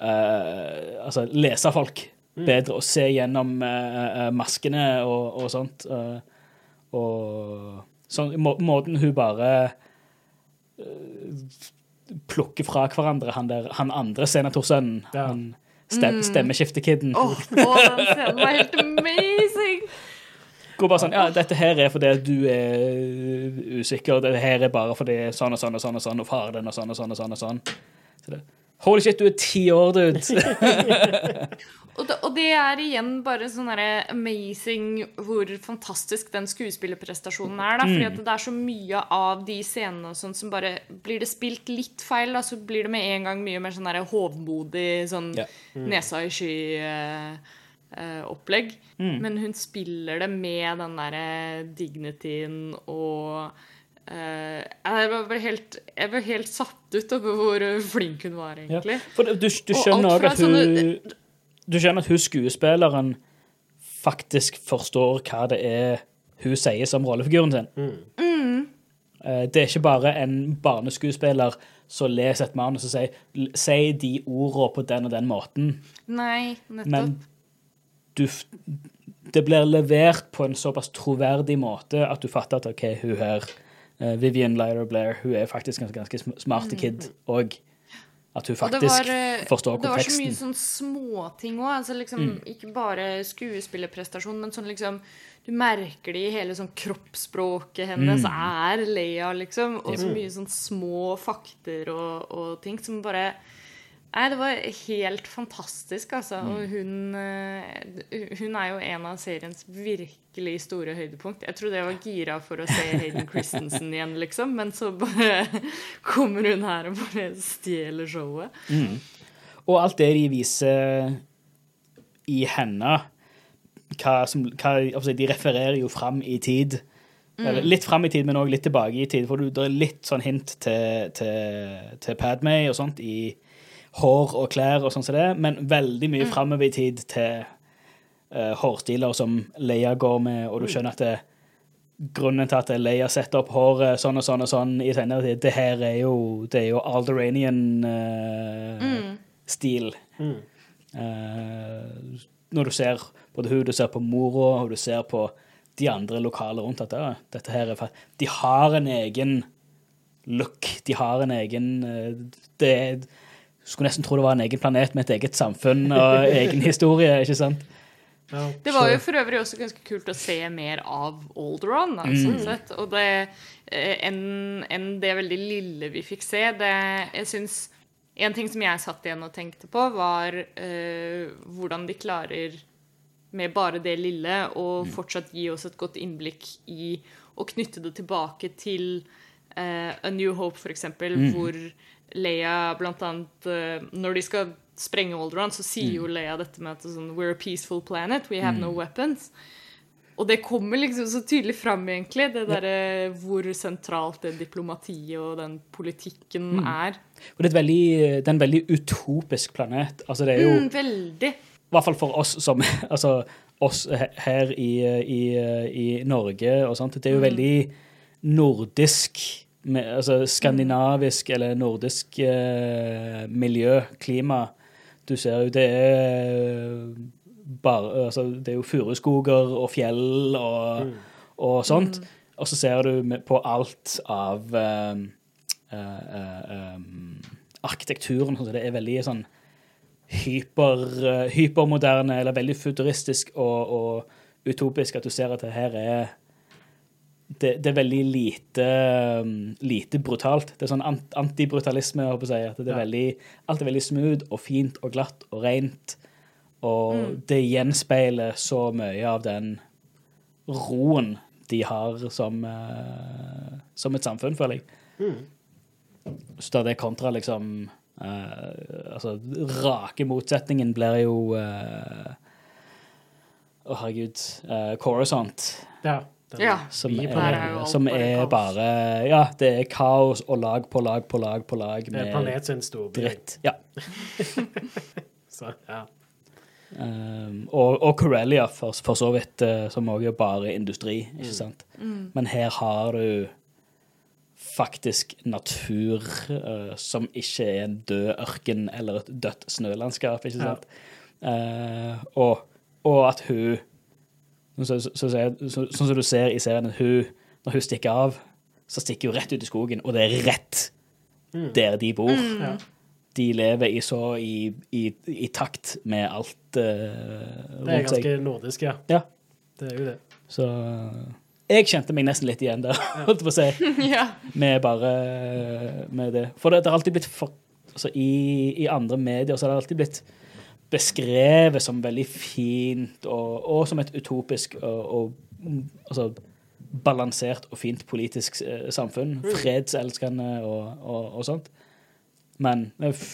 uh, Altså lese folk bedre og se gjennom eh, maskene og, og sånt. Uh, og sånn, må, måten hun bare plukker fra hverandre han, der, han andre senatorsønnen. Ja. Han stem, stemmeskiftekidden. Åh, åh, den scenen var helt amazing! Går bare sånn, ja, dette her er fordi du er usikker, dette her er bare fordi sånn og sånn og sånn og sånn, og faren din og sånn og sånn og sånn. og sånn. Så det, Holy shit, du er ti år, dude! Og det, og det er igjen bare sånn her amazing hvor fantastisk den skuespillerprestasjonen er. Da, fordi Mm. at det er så mye av de scenene og sånn som bare Blir det spilt litt feil, da, så blir det med en gang mye mer sånn hovmodig, sånn Ja. nesa i sky-opplegg. Mm. Men hun spiller det med den derre dignityen og Uh, jeg, var helt, jeg var helt satt ut over hvor flink hun var, Ja. egentlig. For du, du Og skjønner alt fra hun sånne- Du skjønner at hun skuespilleren faktisk forstår hva det er hun sier som rollefiguren sin. Mm. Mm. det er ikke bare en barneskuespiller som leser et manus og sier Si de ordene på den og den måten. Nei, nettopp. Men du, det blir levert på en såpass troverdig måte at du fatter at OK, hun her, eh, Vivian Lyra Blair, hun er faktisk en ganske sm- smart kid òg. At hun Mm. Faktisk var, forstår konteksten. Det var så mye sånn småting òg. Altså liksom, Ikke bare skuespillerprestasjon, men sånn liksom Du merker det i hele sånn kroppsspråket hennes er Leia, liksom. Og så mye sånn små fakter og, og ting som bare Nei, det var helt fantastisk, altså. Og hun, eh, hun er jo en av seriens virkelig store høydepunkt. Jeg trodde jeg var gira for å se Hayden Christensen igjen, liksom. Men så bare kommer hun her og bare stjeler showet. Og alt det de viser i henne hva som, hva, altså De refererer jo fram i tid. Eller litt fram i tid, men òg litt tilbake i tid. For du- det er litt sånn hint til, til, til Padmay og sånt i hår og klær og sånn som det, men veldig mye framover i tid til uh, hårstiler som Leia går med, og du skjønner at det, grunnen til at Leia setter opp håret sånn og sånn og sånn i senere tid, det her er jo, det er jo Alderanian-stil. Eh, når du ser både hun, du ser på mora, og du ser på de andre lokale rundt at ja, dette her er De har en egen look. De har en egen det er, Skulle nesten tro det var en egen planet med et eget samfunn og egen historie, ikke sant? Det var jo for øvrig også ganske kult å se mer av Alderon. Da, sånn sett. Og det eh, enn en det veldig lille vi fikk se. Det, jeg synes, En ting som jeg satt igjen og tenkte på, var uh, hvordan de klarer med bare det lille å fortsatt gi oss et godt innblikk i å knytte det tilbake til uh, A New Hope, for eksempel, hvor Leia blant annet uh, Når de skal sprenge Alderaan, så sier jo Leia dette med at sånn, We're a peaceful planet, we have no weapons. Og det kommer liksom så tydelig fram, egentlig, det derre hvor sentralt det diplomatiet og den politikken er. Og det er, veldig, det er en veldig utopisk planet. Altså, det er jo Mm, veldig. I hvert fall for oss som Altså oss her i, i, i Norge og sånt. Det er jo veldig nordisk med, Altså skandinavisk eller nordisk eh, miljø, klima. Du ser jo det er bare Altså, det er jo furuskoger og fjell og, og sånt. Og så ser du på alt av eh, eh, eh, arkitekturen. Så det er veldig sånn hyper, eh, hypermoderne eller veldig futuristisk og, og utopisk at du ser at det her er det, det er veldig lite, um, lite brutalt. Det er sånn ant, antibrutalisme, jeg håper å si. At det er Ja. veldig, alt er veldig smooth og fint og glatt og rent. Og det gjenspeiler så mye av den roen de har som, uh, som et samfunn, føler jeg. Så da det kontra liksom uh, Altså, rake motsetningen blir jo eh, Å, herregud. Uh, Coruscant. Ja. Den Ja. Som er, er som er bare Ja, det er kaos og lag på lag på lag på lag Det er med planet sin storby. dritt. Ja. Så, ja. Um, og, og Corellia, for, for så vidt, eh, som også er bare industri, ikke sant? Men her har du faktisk natur uh, som ikke er en død ørken eller et dødt snølandskap, ikke Ja. sant? Eh, og, og at hun så, så, så, sånn som du ser i serien, hun, når hun stikker av, så stikker hun rett ut i skogen, og det er rett der de bor. Ja. De lever i så i, i, i takt med alt uh, Det er ganske nordisk, ja. Ja. Det er jo det. Så jeg kjente meg nesten litt igjen der, holdt jeg på å si, ja. med bare med det. For det, det har alltid blitt for, altså, i, I andre medier så har det alltid blitt beskrevet som veldig fint og, og som et utopisk og, og mm, altså, balansert og fint politisk eh, samfunn. Fredselskende og, og, og sånt. Men det er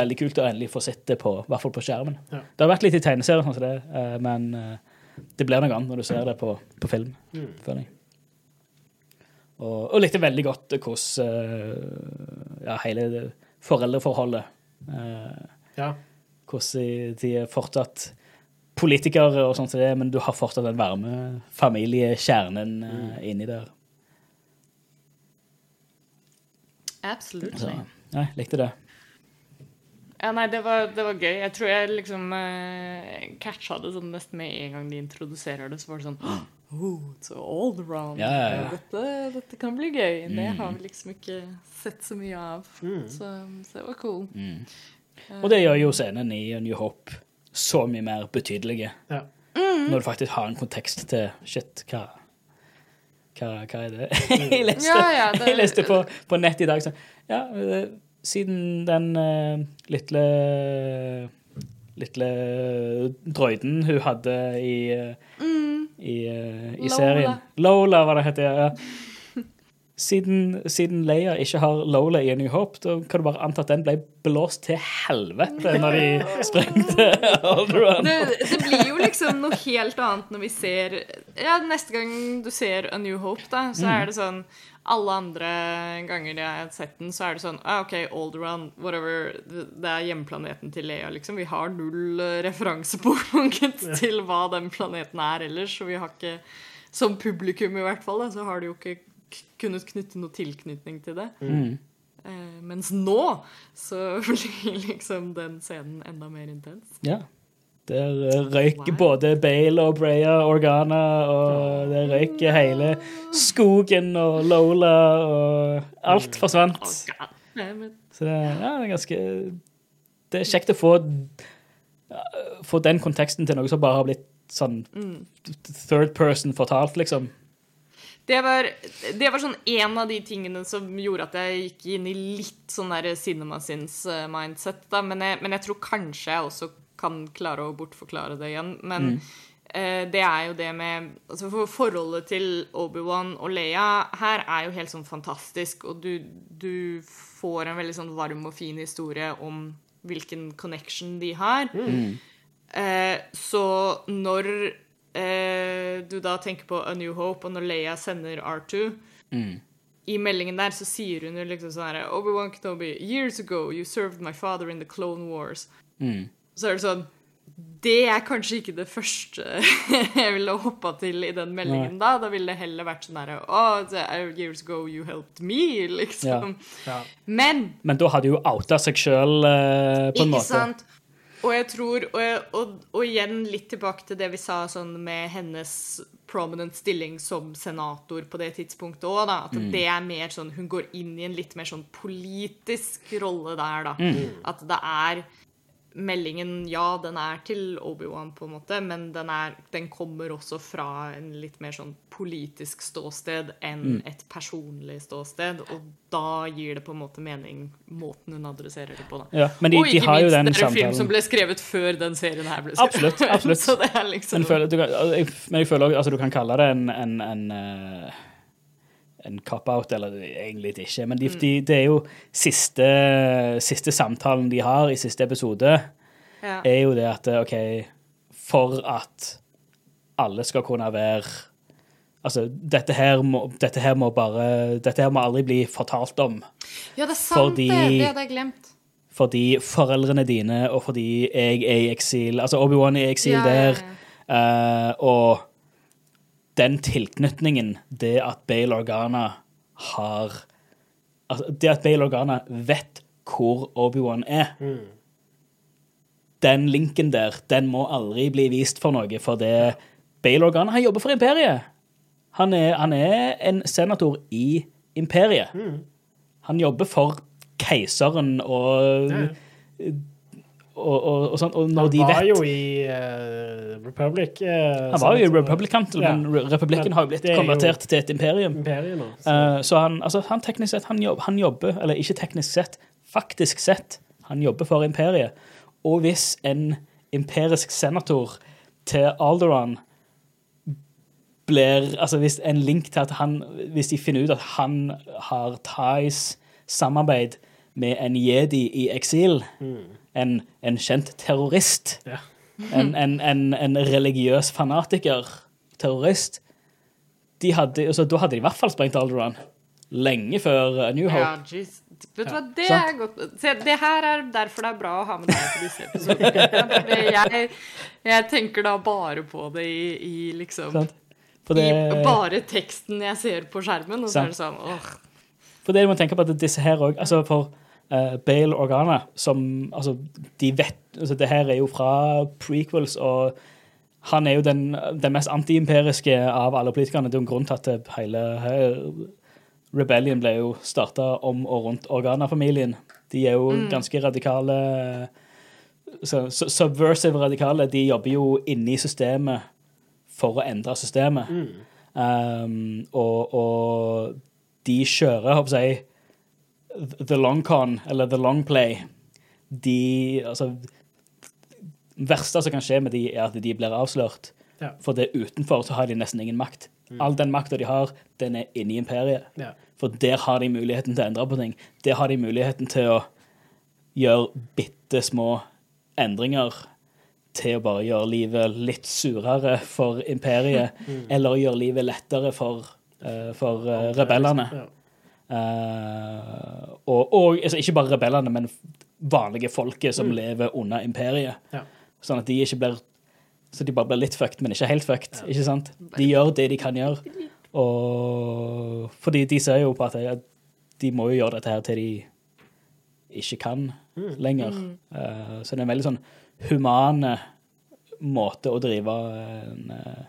veldig kult å endelig få sett det på, i hvert fall på skjermen. Ja. Det har vært litt i tegneserier, sånn som det, eh, men eh, det blir noe annet når du ser det på, på film. føler jeg. Og, og likte veldig godt hvordan eh, ja, hele foreldreforholdet eh, Ja. Hvordan de- er fortsatt politikere og sånt, som det, men du har fortsatt den varme familiekjernen eh, inni der. Absolutt. Så ja, jeg likte det. Ja, nei, det var, det var gøy. Jeg tror jeg liksom uh, catcha det sånn nesten med en gang de introduserer det, så var det sånn Oh, it's all around. Ja, ja, ja. Dette, dette kan bli gøy. Det har vi liksom ikke sett så mye av. Så, så det var cool. Og det gjør jo scenen i New Hope så mye mer betydelige. Ja. Når du faktisk har en kontekst til Shit, hva, hva, hva er det? jeg leste, Ja, ja, det- jeg leste på, på nett i dag sånn Ja, siden den uh, lille Lille droiden hun hadde i, eh, i, uh, i Lola. serien Lola, hva det heter. Ja. Siden, siden Leia ikke har Lola i A New Hope, da kan du bare anta at den ble blåst til helvete når de sprengte Alderaan. Det, det blir jo liksom noe helt annet når vi ser Ja, neste gang du ser A New Hope, da, så er det sånn Alle andre ganger jeg har sett den, så er det sånn ah, OK, Alderaan, whatever. Det er hjemplaneten til Leia, liksom. Vi har null eh, referansepunkt til hva den planeten er ellers, så vi har ikke Som publikum, i hvert fall, da, så har det jo ikke kunnet knytte noe tilknytning til det. Eh, mens nå så blir liksom den scenen enda mer intens. Ja. Der røyker Wow. både Bale og Breya Organa, og det røyker hele skogen og Lola, og alt forsvant. Så det, ja, det er ganske Det er kjekt å få Få den konteksten til noe som bare har blitt sånn third person fortalt, liksom. Det var, det var sånn en av de tingene som gjorde at jeg gikk inn i litt sånn der CinemaSins-mindset. da, men jeg, men jeg tror kanskje jeg også kan klare å bortforklare det igjen. Men eh, det er jo det med altså for Forholdet til Obi-Wan og Leia her er jo helt sånn fantastisk, og du, du får en veldig sånn varm og fin historie om hvilken connection de har. Eh, så når eh, du da tenker på A New Hope, og når Leia sender R2 I meldingen der så sier hun jo liksom sånn her Obi-Wan Kenobi, years ago you served my father in the Clone Wars. Så er det sånn Det er kanskje ikke det første jeg ville hoppa til i den meldingen da. Da ville det heller vært sånn herre Oh, years ago you helped me, liksom. Ja. Men Men da hadde jo outa seg sjøl, på en Ikke måte. sant? Og jeg tror, og, jeg, og, og igjen litt tilbake til det vi sa sånn med hennes prominent stilling som senator på det tidspunktet òg, da. At det er mer sånn Hun går inn i en litt mer sånn politisk rolle der, da. At det er Meldingen, ja, den er til Obi-Wan, på en måte, men den, er, den kommer også fra en litt mer sånn politisk ståsted enn et personlig ståsted. Og da gir det på en måte mening, måten hun adresserer det på. da. Ja, men de, og de ikke har jo minst, den det er en film som ble skrevet før den serien her ble skrevet. Absolutt, liksom Men, føler, du men jeg føler også, altså, du kan kalle det en, en, en, eh, en cop-out, eller egentlig ikke. Men de, de, det er jo siste, siste samtalen de har i siste episode, ja. er jo det at OK, for at alle skal kunne være Altså, dette her må, dette her må bare Dette her må aldri bli fortalt om. ja, det er sant, fordi- det. Det hadde jeg glemt. Fordi foreldrene dine, og fordi jeg er i eksil Altså, Obi-Wan er i eksil Ja, ja, der. eh, og den tilknytningen, det at Bale Organa har altså, Det at Bale Organa vet hvor Obi-Wan er Den linken der, den må aldri bli vist for noe, for det Bale Organa han jobber for imperiet. Han er, han er en senator i imperiet. Han jobber for keiseren og, Ja. Og, og, og sånn. Og når Han de var jo i uh, Republic. Uh, Han var jo i Republic-kantel Ja. men Republikken har jo blitt er jo- konvertert til et imperium. imperium. Så. Uh, så han, altså, han teknisk sett, han jobber, han jobber, eller ikke teknisk sett, faktisk sett, han jobber for imperiet. Og hvis en imperisk senator til Alderon blir, altså hvis en link til at han, hvis de finner ut at han har Thais samarbeid med en jedi i eksil, en, en kjent terrorist, Ja. en, en, en, en religiøs fanatiker, terrorist, de hadde, altså, da hadde de i hvert fall sprengt Alderan. Lenge før uh, New Hope. Ja. Vet du hva, det sant. er godt Se, det her er derfor det er bra å ha med deg på disse episodene. Jeg, jeg tenker da bare på det i, i liksom For det, I bare teksten jeg ser på skjermen, og så Sant. er det sånn åh, For det du må tenke på at disse her òg altså For uh, Bale Organa, som Altså, de vet altså Det her er jo fra prequels, og han er jo den, den mest antiimperiske av alle politikerne. Det er jo en grunn til at hele her, Rebellion ble jo starta om og rundt Organa-familien. De er jo ganske radikale så, Subversive radikale. De jobber jo inni systemet for å endre systemet. Um, og, og de kjører, håper jeg, the long con, eller the long play. De Altså Det verste som kan skje med de, er at de blir avslørt. Ja. For det utenfor så har de nesten ingen makt. All den makta de har, den er inni imperiet. Ja. For der har de muligheten til å endre på ting. Der har de muligheten til å gjøre bitte små endringer til å bare gjøre livet litt surere for imperiet, eller gjøre livet lettere for, uh, for uh, rebellene. Ja. Eh, og, og altså, ikke bare rebellene, men vanlige folket som lever under imperiet. Ja. Sånn at de ikke blir Så de bare blir litt fucked, men ikke helt fucked. Ikke sant? De gjør det de kan gjøre. Og fordi de ser jo på at de, må jo gjøre dette her til de ikke kan lenger. Uh, så det er en veldig sånn humane måte å drive en, eh,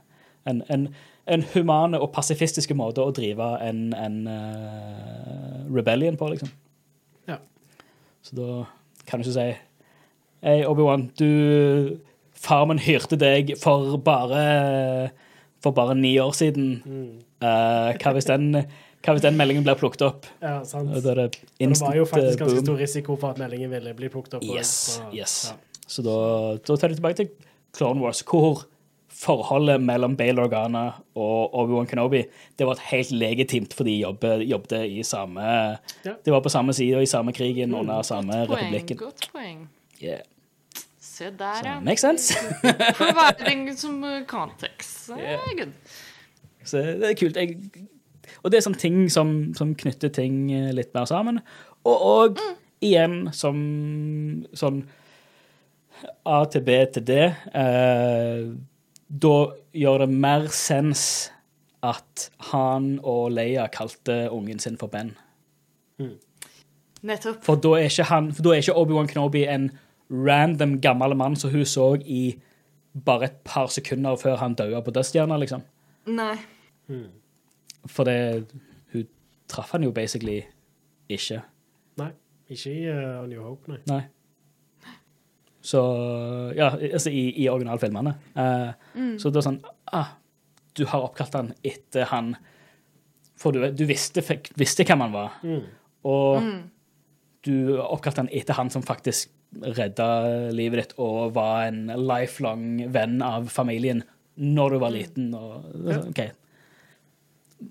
en, en, en humane og pasifistiske måte å drive en, en uh, rebellion på, liksom. Ja. Så da kan du ikke si Hei, Obi-Wan, du Farmen hyrte deg for bare For bare ni år siden. Eh, hva, hvis den, hva hvis den meldingen blir plukket opp? ja, sant. Og Da det Og det var jo faktisk ganske boom. stor risiko for at meldingen ville bli plukket opp. og- Yes, så- yes. Ja. Så da, da tar de tilbake til Clone Wars, hvor forholdet mellom Bale Organa og Obi-Wan Kenobi det var helt legitimt, for de jobbet, jobbet i samme Ja. Mm. De var på samme side og i samme krigen under samme Poeng, republikken. godt poeng. Yeah. Se der, ja. Makes sense. Providing som uh, context. Det Yeah. good. Så det er kult. Jeg, og det er sånne ting som, som knytter ting eh, litt mer sammen. Og, og igjen som sånn A til B til D. Eh, da gjør det mer sens at han og Leia kalte ungen sin for Ben. Nettopp. For da er ikke, han, for da er ikke Obi-Wan Kenobi en random gammel mann som hun så i bare et par sekunder før han døde på dødsstjerna, liksom. Nei. For det Hun traff han jo basically ikke. Nei, ikke i uh, New Hope, nei. Nei. Så Ja, altså i, i originalfilmene. Eh, Så det var sånn ah, Du har oppkalt han etter han For du, du visste, fikk, visste hvem han var. Og du oppkalte han etter han som faktisk redda livet ditt og var en lifelong venn av familien når du var liten. Og, OK.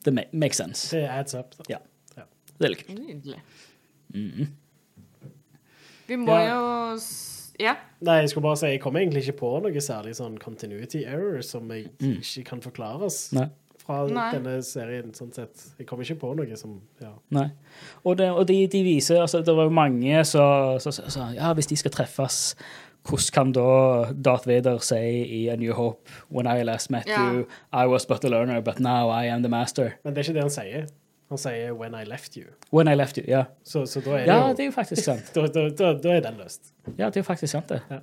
Det ma- makes sense. Det adds up. Da. Ja. Ja. Det er litt kult. Nydelig. Vi må Ja. jo Ja. Nei, jeg skulle bare si, jeg kommer egentlig ikke på noe særlig sånn continuity error som jeg ikke kan forklares Nei. fra Nei. denne serien, sånn sett. Jeg kommer ikke på noe som Ja. Nei. Og, det, og de, de viser altså Det var jo mange som som sa ja, hvis de skal treffes, hvordan kan da Darth Vader si i A New Hope When I last met Ja. you, I was but a learner, but now I am the master. Men det er ikke det han sier. Han sier 'when I left you'. When I left you. Ja, Så, så da er det ja jo det er jo faktisk sant. da, da, da, da er den løst. Ja, det er jo faktisk sant, det. Ja.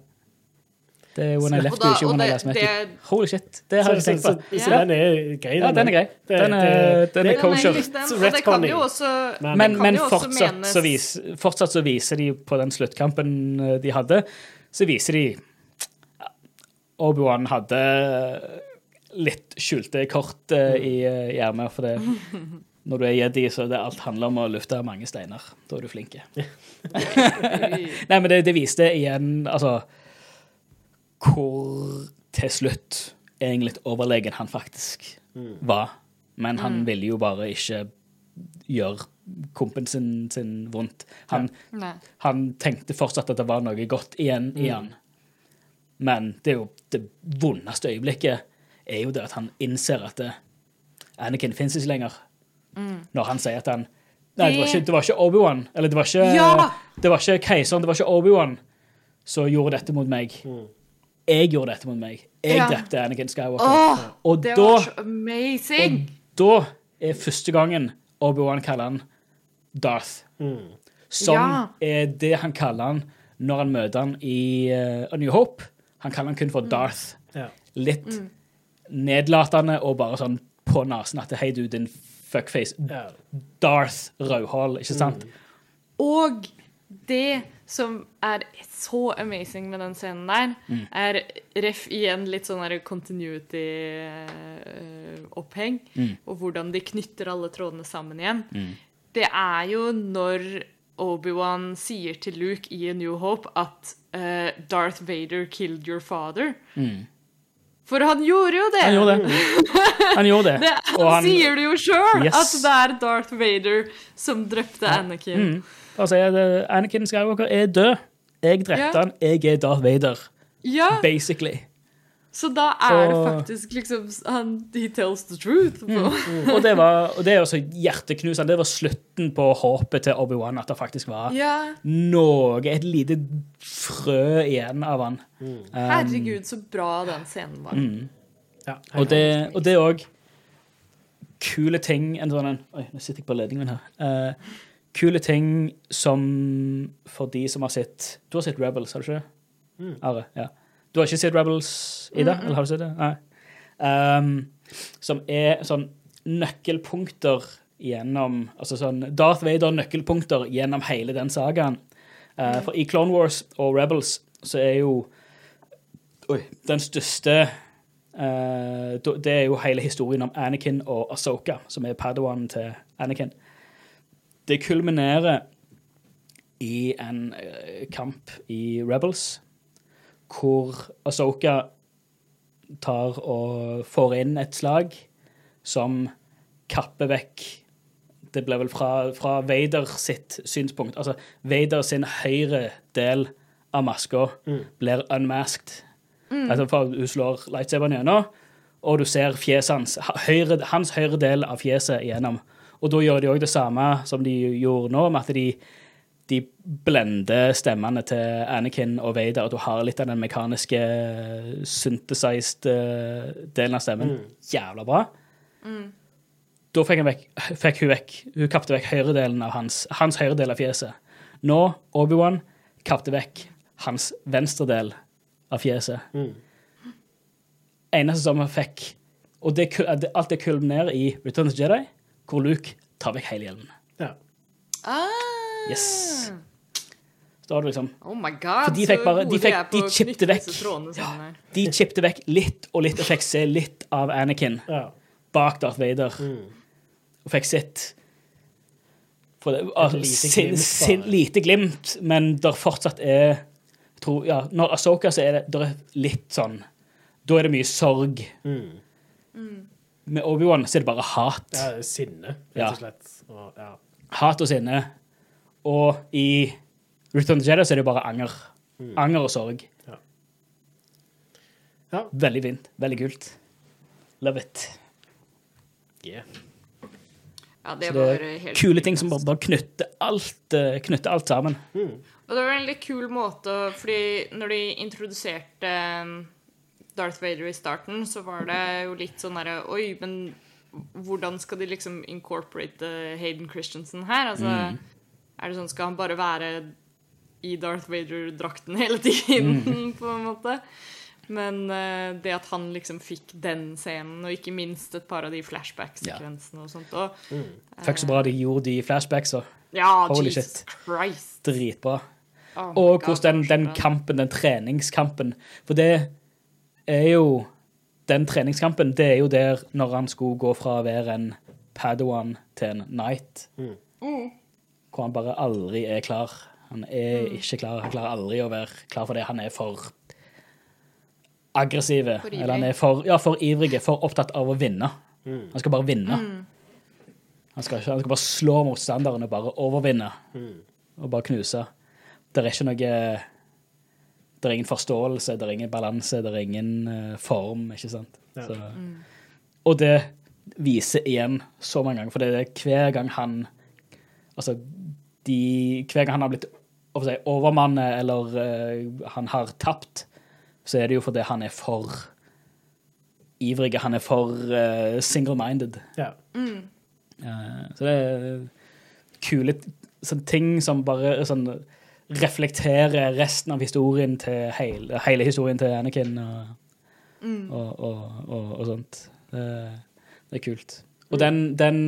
Det er When I left da- you, ikke When I last met you. Holy shit, det har jeg så, så, tenkt på. så Ja. den er grei. Ja, den er grei. Det- Den er, det- den er kosher. Den, det kan jo også Men- Men, men jo fortsatt, så vis, fortsatt så viser de på den sluttkampen eh, de hadde, så viser de ja, Obi-Wan hadde litt skjulte kort uh, i uh, hjermet, for det når du er jedi, så det alt handler om å lufte mange steiner. Da er du flink. Nei, men det, det viste igjen altså hvor til slutt egentlig overlegen han faktisk var. Men han ville jo bare ikke gjøre kompen sin, sin vondt. Han, han tenkte fortsatt at det var noe godt igjen i han. Men det er jo det vondeste øyeblikket er jo det at han innser at det, Anakin finnes ikke lenger. Når han sier at han Nei, det var ikke, det var ikke Obi-Wan. Eller det var ikke, Ja! det var ikke keiseren, det var ikke Obi-Wan som gjorde dette mot meg. Jeg gjorde dette mot meg. Jeg Ja. drepte Anakin Skywalker. Oh, og det da var så amazing! og da er første gangen Obi-Wan kaller han Darth. Mm. Som Ja. er det han kaller han når han møter han i uh, A New Hope. Han kaller han kun for Darth. Ja. Litt nedlatende og bare sånn på nesen at hei, du, din fuckface. Darth Rauhall, ikke sant? Og det som er så amazing med den scenen der, er ref igjen litt sånn der continuity-oppheng, og hvordan de knytter alle trådene sammen igjen. Det er jo når Obi-Wan sier til Luke i A New Hope at uh, Darth Vader killed your father. For han gjorde jo det! Han gjorde det. Han gjorde det. Det, han, han- sier det jo sjøl, Yes. at det er Darth Vader som drepte Anakin. Mm. Er det Anakin Skywalker er død. Jeg drepte Ja. han. Jeg er Darth Vader, Ja, basically. Så da er det faktisk liksom han, He tells the truth. Mm. mm. Og det, var, og det er også hjerteknusende. Det var slutten på håpet til Obi-Wan, at det faktisk var yeah. noe, et lite frø igjen av han. Um, herregud, så bra den scenen var. Ja, og det òg kule ting en sånn Oi, nå sitter jeg på ledningen min her. Uh, kule ting som for de som har sett Du har sett Rebels, har du ikke Mm. Are? Ja. Du har ikke sett Rebels, Ida? Eller har du sett det? Nei. Um, som er sånn nøkkelpunkter gjennom Altså sånn Darth Vader-nøkkelpunkter gjennom hele den sagaen. Uh, for i Clone Wars og Rebels så er jo Oi, den største uh, Det er jo hele historien om Anakin og Asoka, som er padawan til Anakin. Det kulminerer i en eh, kamp i Rebels, hvor Asoka tar og får inn et slag som kapper vekk Det ble vel fra, fra Vader sitt synspunkt. Altså Vader sin høyre del av maska blir unmasked. Altså, for hun slår lightsaberen gjennom, og du ser fjeset hans. Høyre, hans høyre del av fjeset igjennom. Og da gjør de òg det samme som de gjorde nå, med at de, de blender stemmene til Anakin og Vader, og du har litt av den mekaniske synthesized eh, delen av stemmen. Jævla bra. Da fikk, vekk, fikk hun vekk Hun kappte vekk høyredelen av hans, hans høyre del av fjeset. Nå, Obi-Wan kappte vekk hans venstre del av fjeset. Eneste som han fikk Og det, det, alt det kulminerer i Return of the Jedi, hvor Luke tar vekk hele hjelmen. Ja. Ah, Yes. Så da har du liksom Oh my god, For de fikk bare- de gode fikk- er på de å knytte vekk. trådene. De chippte vekk litt og litt og fikk se litt av Anakin ja. bak Darth Vader. Og fikk sitt for det, altså, lite glimt, sin, lite glimt, men der fortsatt er tror, ja, Når Asoka så er det der er litt sånn Da er det mye sorg. Med Obi-Wan så er det bare hat. ja sinne, rett og slett. Og, ja. Hat og sinne. Og i Return the Jedi så er det bare anger. Anger og sorg. Ja. Veldig fint. Veldig kult. Love it. Yeah. Ja, det Så var det er helt kule ting som bare, bare knytter alt, eh, knytter alt sammen. Og det var en litt kul måte, fordi når de introduserte um, Darth Vader i starten, så var det jo litt sånn derre Oi, men hvordan skal de liksom incorporate Hayden Christensen her? Altså, er det sånn, skal han bare være i Darth Vader-drakten hele tiden, på en måte? Men uh, det at han liksom fikk den scenen, og ikke minst et par av de flashback-sekvensene og sånt og, Fikk så bra de gjorde de flashbacksa. Ja, Holy Jesus shit. Christ. Dritbra. Oh Og God, hvordan den, den kampen, den treningskampen For det er jo Den treningskampen, det er jo der når han skulle gå fra å være en Padawan til en Knight. Hvor han bare aldri er klar. Han er ikke klar. Han klarer aldri å være klar for det. Han er for aggressive. For eller han er for, ja, for ivrige, for opptatt av å vinne. Han skal bare vinne. Han, skal ikke, han skal bare slå motstanderen og bare overvinne. Og bare knuse. Det er ikke noe Det er ingen forståelse, det er ingen balanse, det er ingen uh, form, ikke sant. Ja. Så, Og det viser igjen så mange ganger, for det er hver gang han Altså, de, hver gang han har blitt si, overmannet, eller uh, han har tapt, så er det jo fordi han er for ivrig, han er for uh, single-minded. ja. Eh, så det er kule sånn ting som bare sånn reflekterer resten av historien til hele, hele historien til Anakin og, og, og, og, og sånt. Det, det er kult. Og den, den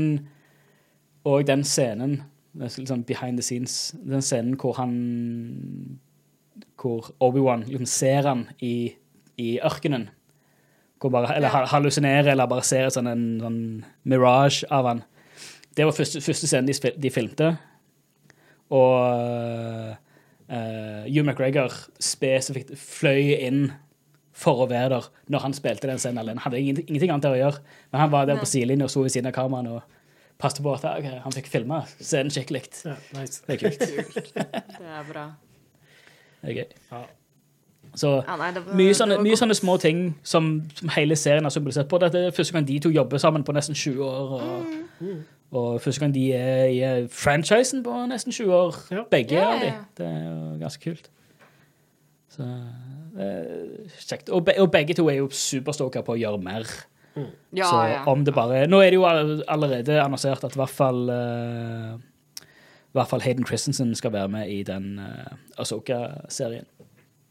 Og den scenen, sånn behind the scenes, den scenen hvor han Hvor Obi-Wan liksom ser han i, i ørkenen. Bare, eller hallusinerer, eller bare ser sånn en sånn mirage av han. Det var første, første scenen de, spil- de filmte. Og uh, Hugh McGregor spesifikt fløy inn for å være der når han spilte den scenen alene. Hadde ingenting, ingenting annet å gjøre. Men han var der på sidelinja og sto ved siden av kameraet og passet på at okay, han fikk filma scenen skikkelig. Ja, nice. Det er kult. Det er bra. Det er gøy. Ja. Så Ja, nei, var, mye sånne, mye sånne små ting som, som hele serien har symbolisert på. Dette er første gang de to jobber sammen på nesten 20 år. Og, og første gang de er i eh, franchisen på nesten 20 år. Ja. Begge yeah. av de. Det er jo ganske kult. Så det er kjekt. Og, be, og begge to er jo superstoka på å gjøre mer. Ja, så ja. om det bare Nå er det jo allerede annonsert at i hvert fall uh, i hvert fall Hayden Christensen skal være med i den uh, Asoka-serien.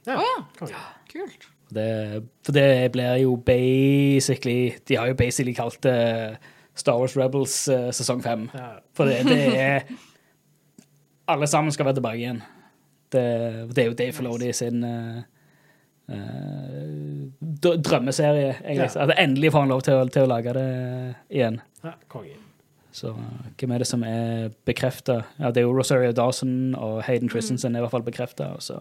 Ja. Oh, ja. Kult. Det, for det blir jo basically De har jo basically kalt det Star Wars Rebels uh, sesong fem. Ja. For det, det er Alle sammen skal være tilbake igjen. Det, det er jo Dave Filoni sin eh, eh, dr- drømmeserie, egentlig. Ja. At endelig får han lov til å, til å lage det igjen. ja. Så hvem er det som er bekrefta? Ja, det er jo Rosario Dawson og Hayden Christensen er i hvert fall bekrefta, og så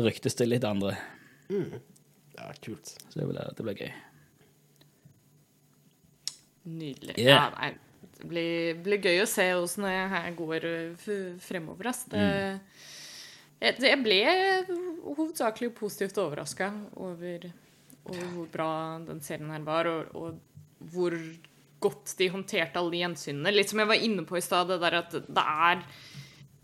ryktes det litt andre. Ja, kult. Så det blir, det blir gøy. Nydelig. Yeah. Ja, nei, det blir, blir gøy å se åssen det her går uh, fremover. Ass. Det, jeg, jeg ble hovedsakelig positivt overraska over, over hvor bra den serien her var, og, og hvor godt de håndterte alle de gjensynene. Litt som jeg var inne på i stad, det der at det er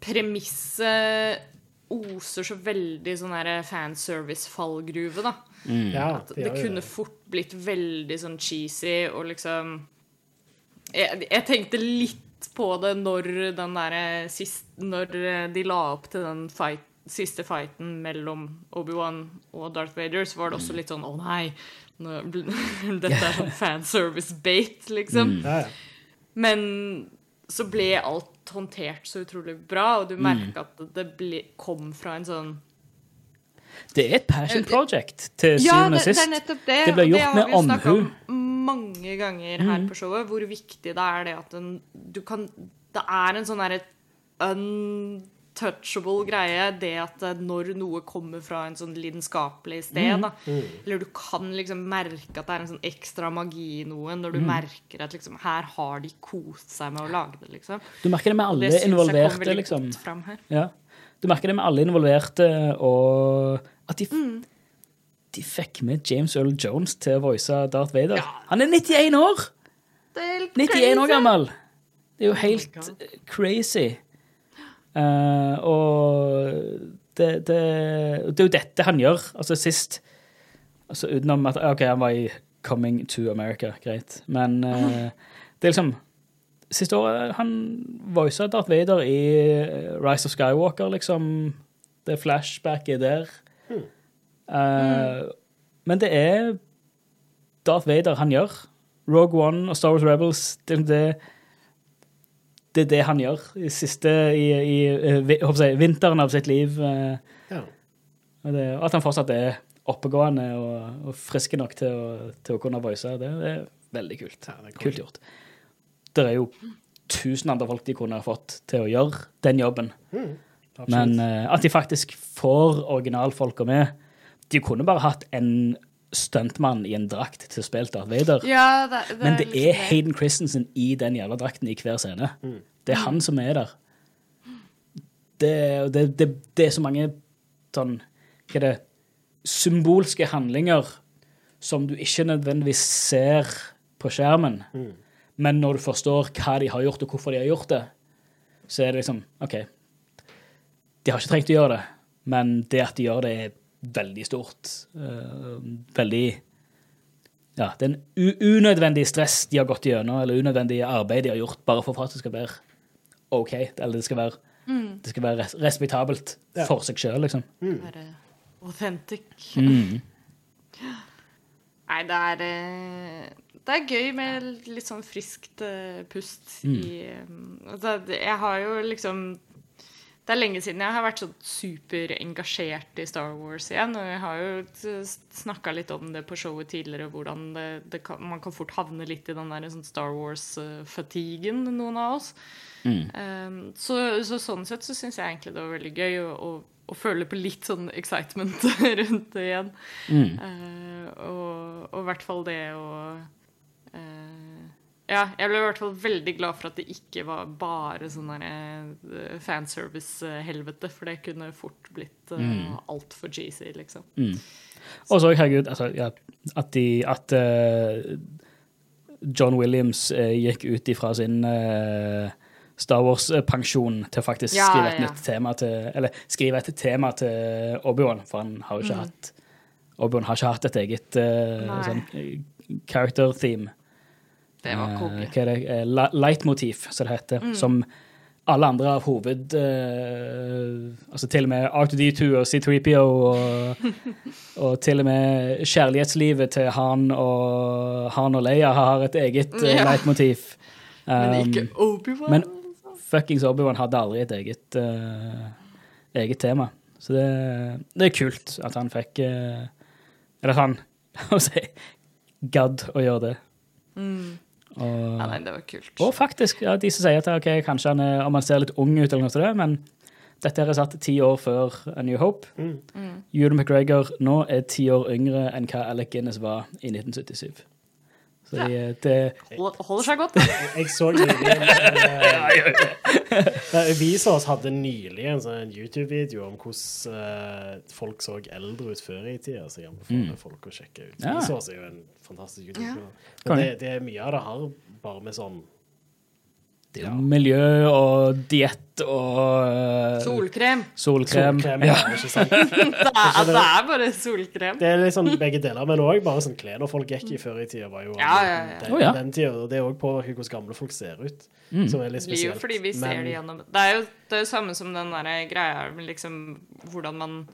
Premisset oser så veldig sånn fanservice-fallgruve, da. Ja, At de det kunne fort blitt veldig sånn cheesy og liksom jeg, jeg tenkte litt på det når den derre sist Når de la opp til den fight, siste fighten mellom Obi-Wan og Darth Vader, så var det også litt sånn Å nei, nå, dette er sånn fanservice-bait, liksom. Ja. Men så ble alt håndtert så utrolig bra, og du merka at det ble, kom fra en sånn Det er et passion project, til Ja, syvende og sist. det er nettopp det. Det ble gjort har med vi jo snakket omhu. Mm. om mange ganger her på showet, hvor viktig det er det at en, du kan Det er en sånn derre untouchable greie, det at eh, når noe kommer fra en sånn lidenskapelig sted, Mm. da, eller du kan liksom merke at det er en sånn ekstra magi i noen, når Mm. du merker at liksom her har de kost seg med å lage det, liksom. Du merker det med alle Det involverte, liksom. Ja. Du merker det med alle involverte, og at de, Mm. de fikk med James Earl Jones til å voice Darth Vader. Ja. Han er 91 år! Det er helt 91 år gammel! Det er jo helt oh crazy. Eh, og det, det, det er jo dette han gjør. Altså sist altså Utenom at OK, han var i Coming to America, greit. Men uh, det er liksom Siste året han voisa Darth Vader i eh, Rise of Skywalker, liksom. Det er flashback i der. Eh, Men det er Darth Vader han gjør. Rogue One og Star Wars Rebels, det, er det, det er det han gjør i siste i, i eh, jeg vinteren av sitt liv. eh, Ja. det, at han fortsatt er oppegående og, og frisk nok til å, til å kunne voice, det, er veldig kult. Ja, det er kult gjort. Det er jo tusen andre folk de kunne ha fått til å gjøre den jobben. Mm, Men uh, at de faktisk får originalfolka med De kunne bare hatt en stuntmann i en drakt til å spille Darth Vader. Ja, det, det Men det er, er Hayden Christensen i den jævla drakten i hver scene. Det er han som er der. Det, det, det, det er så mange sånn Hva er det Symbolske handlinger som du ikke nødvendigvis ser på skjermen. Men når du forstår hva de har gjort, og hvorfor de har gjort det, så er det liksom OK. De har ikke trengt å gjøre det, men det at de gjør det, er veldig stort. Eh, veldig ja, det er en u unødvendig stress de har gått gjennom, eller unødvendig arbeid de har gjort bare for at det skal være OK. Eller det skal være, det skal være res respektabelt Ja. for seg sjøl, liksom. Være authentic. Mm. Nei, det er eh, Det er gøy med litt sånn friskt eh, pust Mm. i mm. altså, Jeg har jo liksom Det er lenge siden jeg har vært så superengasjert i Star Wars igjen. Og jeg har jo snakka litt om det på showet tidligere, hvordan det, det kan, man kan fort havne litt i den der sånn Star Wars-fatiguen, noen av oss. Um, så, så sånn sett så syns jeg egentlig det var veldig gøy å, å, å føle på litt sånn excitement rundt det igjen. Mm. Uh, og, og i hvert fall det å eh, Ja, jeg ble i hvert fall veldig glad for at det ikke var bare sånn derre fanservice-helvete, for det kunne fort blitt uh, Mm. altfor cheesy, liksom. Og så, herregud, altså, ja, at, de, at uh, John Williams uh, gikk ut ifra sin uh, Star Wars-pensjon til å faktisk Ja, skrive et ja. nytt tema til Eller skrive et tema til Obi-Wan, for han har jo ikke Mm. hatt Obi-Wan har ikke hatt et eget uh, sånn, eh, character theme. Det var Eh, konge. hva er det? Eh, Leitmotiv, som det heter. Mm. Som alle andre av hoved... uh, altså til og med R2D2 og C3PO og, og til og med kjærlighetslivet til Han og, Han og Leia har et eget uh, Ja. leitmotiv. Men Um, ikke Obi-Wan. men fuckings Obi-Wan hadde aldri et eget, uh, eget tema. Så det, det er kult at han fikk Eller at han gadd å gjøre det. Mm. Og, Ja, nei, det var kult. og faktisk, ja, de som sier at okay, kanskje han er, om han ser litt ung ut, eller noe sånt, men dette er satt ti år før A New Hope. Mm. Mm. Ewan McGregor nå er ti år yngre enn hva Alec Guinness var i 1977. Så de, det Hold- Holder seg godt. Jeg så nylig uh, Vsauce hadde nylig en sånn YouTube-video om hvordan uh, folk så eldre ut før i tida, så jeg anbefaler folk å sjekke ut. Mm. Ja. Vsauce er jo en fantastisk YouTube-kanal. Ja. Det, det er mye av det har bare med sånn Det er jo miljø og diett og eh, Solkrem. solkrem. solkrem. Ja. Ja. Ikke? Det er, det er bare solkrem. Det er litt sånn begge deler, men òg bare sånn klær folk gikk i før i tida, var jo Ja, ja, ja. den, oh, ja. den tida. Og det er òg påvirker hvordan gamle folk ser ut, Mm. som er litt Det er jo spesielt. fordi vi ser Men- det gjennom Det er jo det er samme som den der greia med liksom hvordan man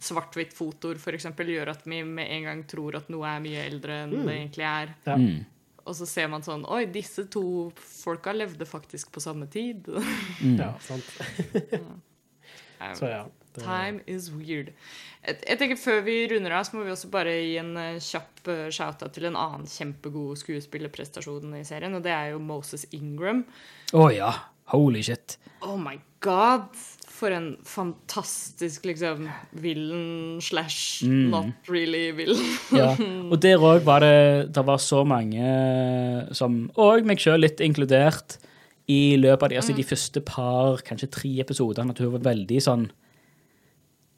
Svart-hvitt-fotoer for eksempel gjør at vi med en gang tror at noe er mye eldre enn det egentlig er. Ja. Mm. Og så ser man sånn Oi, disse to folka levde faktisk på samme tid. Ja, sant. Så ja. Det, Time is weird. Jeg, jeg tenker Før vi runder av, så må vi også bare gi en eh, kjapp uh, shout-out til en annen kjempegod skuespillerprestasjon i serien, og det er jo Moses Ingram. Å ja. Holy shit. Oh my god! For en fantastisk liksom villain slash not really villain. Ja. Og der òg var det Det var så mange som Og meg sjøl litt inkludert i løpet av de, altså, de første par, kanskje tre episodene, at hun var veldig sånn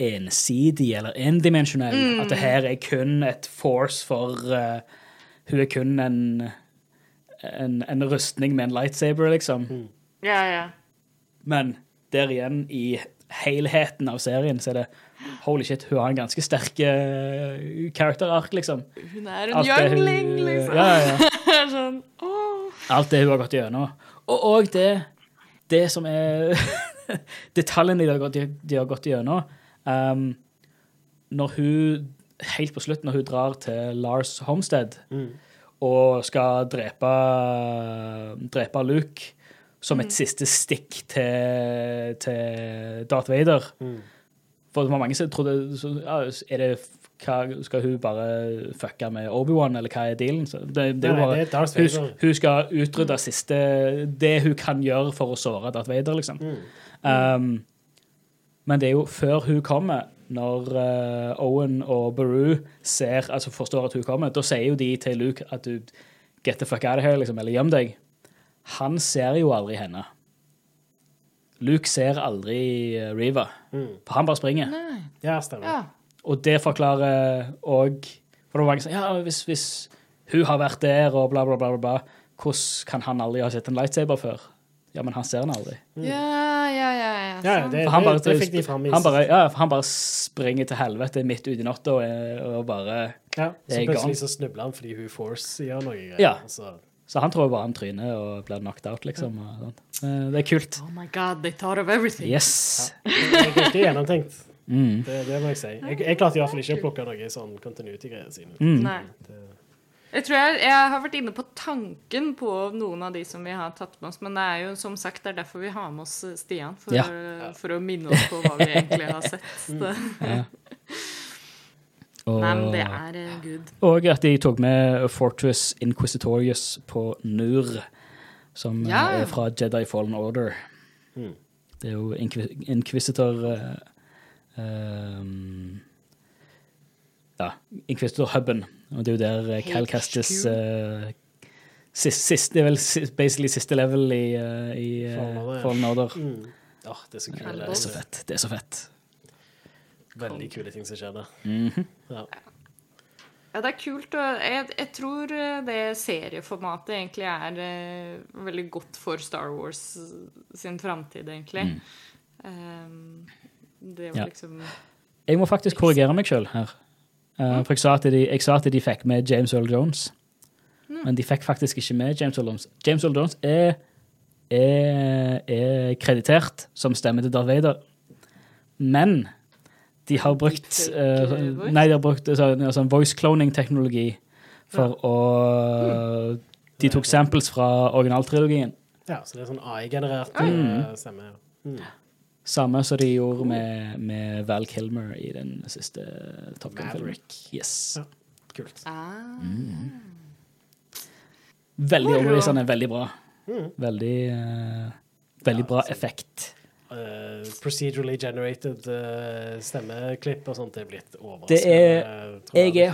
ensidig eller endimensjonell. At det her er kun et force for uh, Hun er kun en, en, en rustning med en lightsaber, liksom. Ja, ja. Men der igjen, i helheten av serien, så er det Holy shit, hun har en ganske sterk uh, character-ark, liksom. Hun er en hun- liksom. Ja, ja, sånn. Alt det hun har gått gjennom. Og òg det, det som er Detaljene de har gått, de har gått gjennom. Um, når hun Helt på slutt, når hun drar til Lars Homestead og skal drepe, drepe Luke som et siste stikk til, til Darth Vader. For det var mange som trodde så, ja, er det, hva, Skal hun bare fucke med Obi-Wan, eller hva er dealen? Så det, det Nei, bare, det er Darth hun, Vader. hun skal utrydde siste Det hun kan gjøre for å såre Darth Vader, liksom. Um, men det er jo før hun kommer, når uh, Owen og Beru ser, altså forstår at hun kommer, da sier jo de til Luke at du get the fuck out of here, liksom, eller gjem deg. Han ser jo aldri henne. Luke ser aldri eh, Reva, for han bare springer. Nei. Ja, stemmer. Ja. Og det forklarer òg For det var mange som ja, hvis, hvis hun har vært der og bla, bla, bla, bla, bla, hvordan kan han aldri ha sett en lightsaber før? Ja, men han ser den aldri. Ja, ja, ja. ja, Ja, det, han bare, det fikk de fram i han bare, ja, han bare springer til helvete midt ute i natta og, og bare ja, gang. Så plutselig så snubler han fordi hun Force gjør noe greier. Ja. Så, Så han tror bare han tryner og blir knocked out, liksom. Og sånt. Eh, Det er kult. Oh my god, they thought of everything. Yes. Det er ganske gjennomtenkt. Mm. Det, det må jeg si. Jeg, jeg klarte i hvert fall ikke å plukke noe sånn continuity-greier sine. Mm. Nei. Jeg tror jeg, jeg har vært inne på tanken på noen av de som vi har tatt med oss, men det er jo som sagt det er derfor vi har med oss eh, Stian. For, Ja. for å minne oss på hva vi egentlig har sett. Mm. Ja. Og, Nei, men det er eh, good. og at de tok med Fortress Inquisitorius på Nur, som Ja. eh, er fra Jedi Fallen Order. Mm. Det er jo Inquis Inquisitor uh, um, Ja, Inquisitor-huben. Og det er jo der eh, Cal HQ. Uh, sist, sist, Det er vel basically siste level i, eh, i eh, Fallen Order. Fallen Order. mm. Oh, det er så Det er så fett. Det er så fett. Veldig kule ting som skjer der. Mhm. Ja. Ja, det er kult. Jeg, jeg tror eh, det serieformatet egentlig er eh, veldig godt for Star Wars sin framtid, egentlig. Um, det å Ja. liksom Jeg må faktisk korrigere meg sjøl her. Eh, for jeg sa, at de, jeg sa at de fikk med James Earl Jones. Men de fikk faktisk ikke med James Earl Jones. James Earl Jones er, er, er kreditert som stemme til Darth Vader. Men de har brukt eh, eh, voice? Nei, de har brukt sånn, sånn voice cloning-teknologi for å De tok samples fra originaltrilogien. ja, så det er sånn AI-generert Mm. eh, stemme. ja. Mm. Samme som de gjorde med, med Val Kilmer i den siste Top Gun-filmen. Yes. Ja. Kult. ah. Veldig overbevisende, veldig bra. Mm. Veldig, uh, veldig Ja, bra effekt. Eh, procedurally generated uh, stemmeklipp og sånt er blitt overraskende. Det er- Jeg er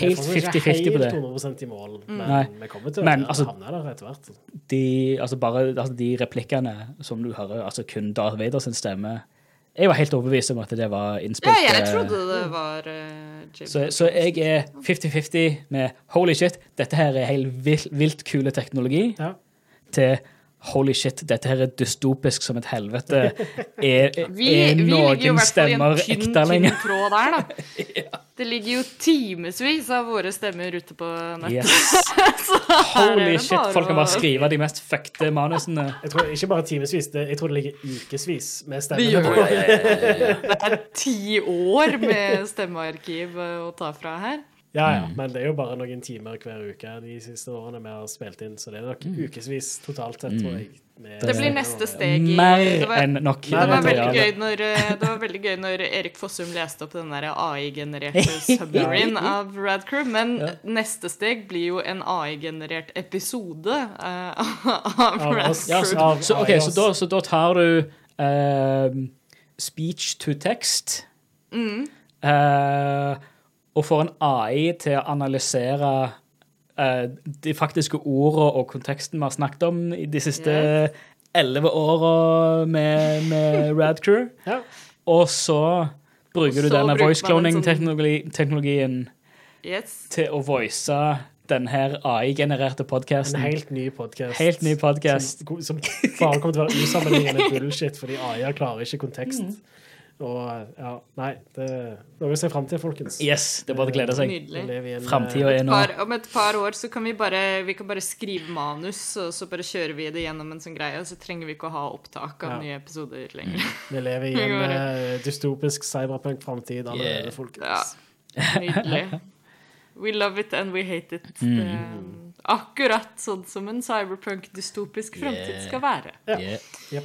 helt er fortsatt ikke 50-50 på det. Helt 100 i mål, men Nei. vi kommer til å altså, havne der etter hvert. De, altså bare, altså de replikkene som du hører, altså kun Darth Vader sin stemme Jeg var helt overbevist om at det var Ja, jeg eh, trodde det var uh, så, så jeg er 50-50 med holy shit, dette her er helt vilt, vilt kule teknologi, Ja. til holy shit, dette her er dystopisk som et helvete. Er, Vi, er vi ligger jo i hvert fall i en tynn, tynn tråd der, da. Det ligger jo timevis av våre stemmer ute på nettet. Yes. Holy shit, bare folk kan bare skrive de mest fuckte manusene. Jeg tror ikke bare timevis, jeg tror det ligger ukevis med Det ja, ja, det. Det er ti år med stemmearkiv å ta fra her. Ja, ja, Mm. men det er jo bare noen timer hver uke de siste årene vi har spilt inn, så det er nok ukevis totalt sett, tror jeg. Det blir neste steg i Mer enn nok Det var, veldig gøy når, eh, det var veldig gøy når Erik Fossum leste opp den der AI-genererte submarine av Radcrew, men neste steg blir jo en AI-generert episode eh, av Av oss. Ja, så, så, okay, så, da, så da tar du uh, speech to text. Eh, og får en AI til å analysere eh, de faktiske ordene og konteksten vi har snakket om i de siste elleve åra med, med Radcrew. Ja. Og så bruker Og du denne voice man en sånn- cloning-teknologien Yes. til å voice den her AI-genererte En helt ny podkast. Helt ny podcast. Som, som bare kommer til å være usammenhengende bullshit, fordi AI klarer ikke kontekst. Mm. Og ja, nei, det er noe å se fram til, folkens. Yes, det er bare å glede seg. Nydelig. lever Framtida eh, er nå. Par, om et par år så kan vi bare, vi kan bare skrive manus, og så bare kjører vi det gjennom en sånn greie, og så trenger vi ikke å ha opptak av Ja. nye episoder lenger. Vi lever i en eh, dystopisk cyberpunk-framtid allerede, Yeah. folkens. Ja. Nydelig. We love it and we hate it. Mm. Det er akkurat sånn som en cyberpunk-dystopisk fremtid Yeah. skal være. Ja. Yeah.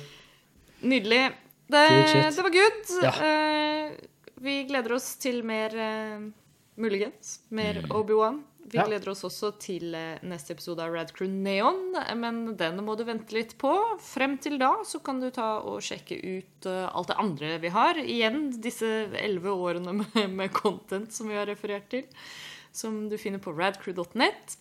Nydelig. Det, det var good. Ja. Uh, vi gleder oss til mer uh, muligens. Mer Obi-Wan. Vi Ja. gleder oss også til eh, neste episode av Rad Crew Neon, men den må du vente litt på. Frem til da så kan du ta og sjekke ut alt det andre vi har. Igjen disse elleve årene med, med content som vi har referert til, som du finner på radcrew.net.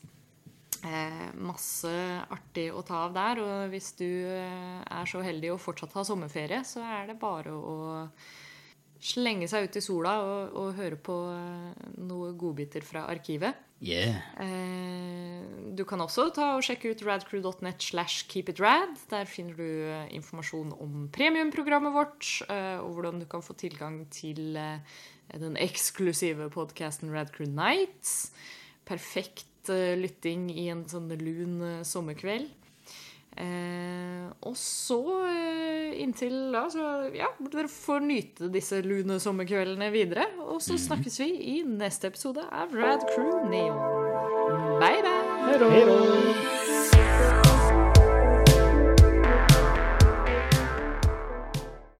Eh, masse artig å ta av der. Og hvis du eh, er så heldig å fortsatt ha sommerferie, så er det bare å slenge seg ut i sola og, og høre på eh, noen godbiter fra arkivet. Yeah. Eh, du kan også ta og sjekke ut radcrew.net slash keepitrad. Der finner du eh, informasjon om premiumprogrammet vårt, eh, og hvordan du kan få tilgang til den eksklusive podkasten Radcrew Nights. Perfekt litt eh, lytting i en sånn lun eh, sommerkveld. Eh, og så, eh, inntil da, så ja, dere får nyte disse lune sommerkveldene videre. Og så snakkes vi i neste episode av Rad Crew Neon. Bye, bye! Hei.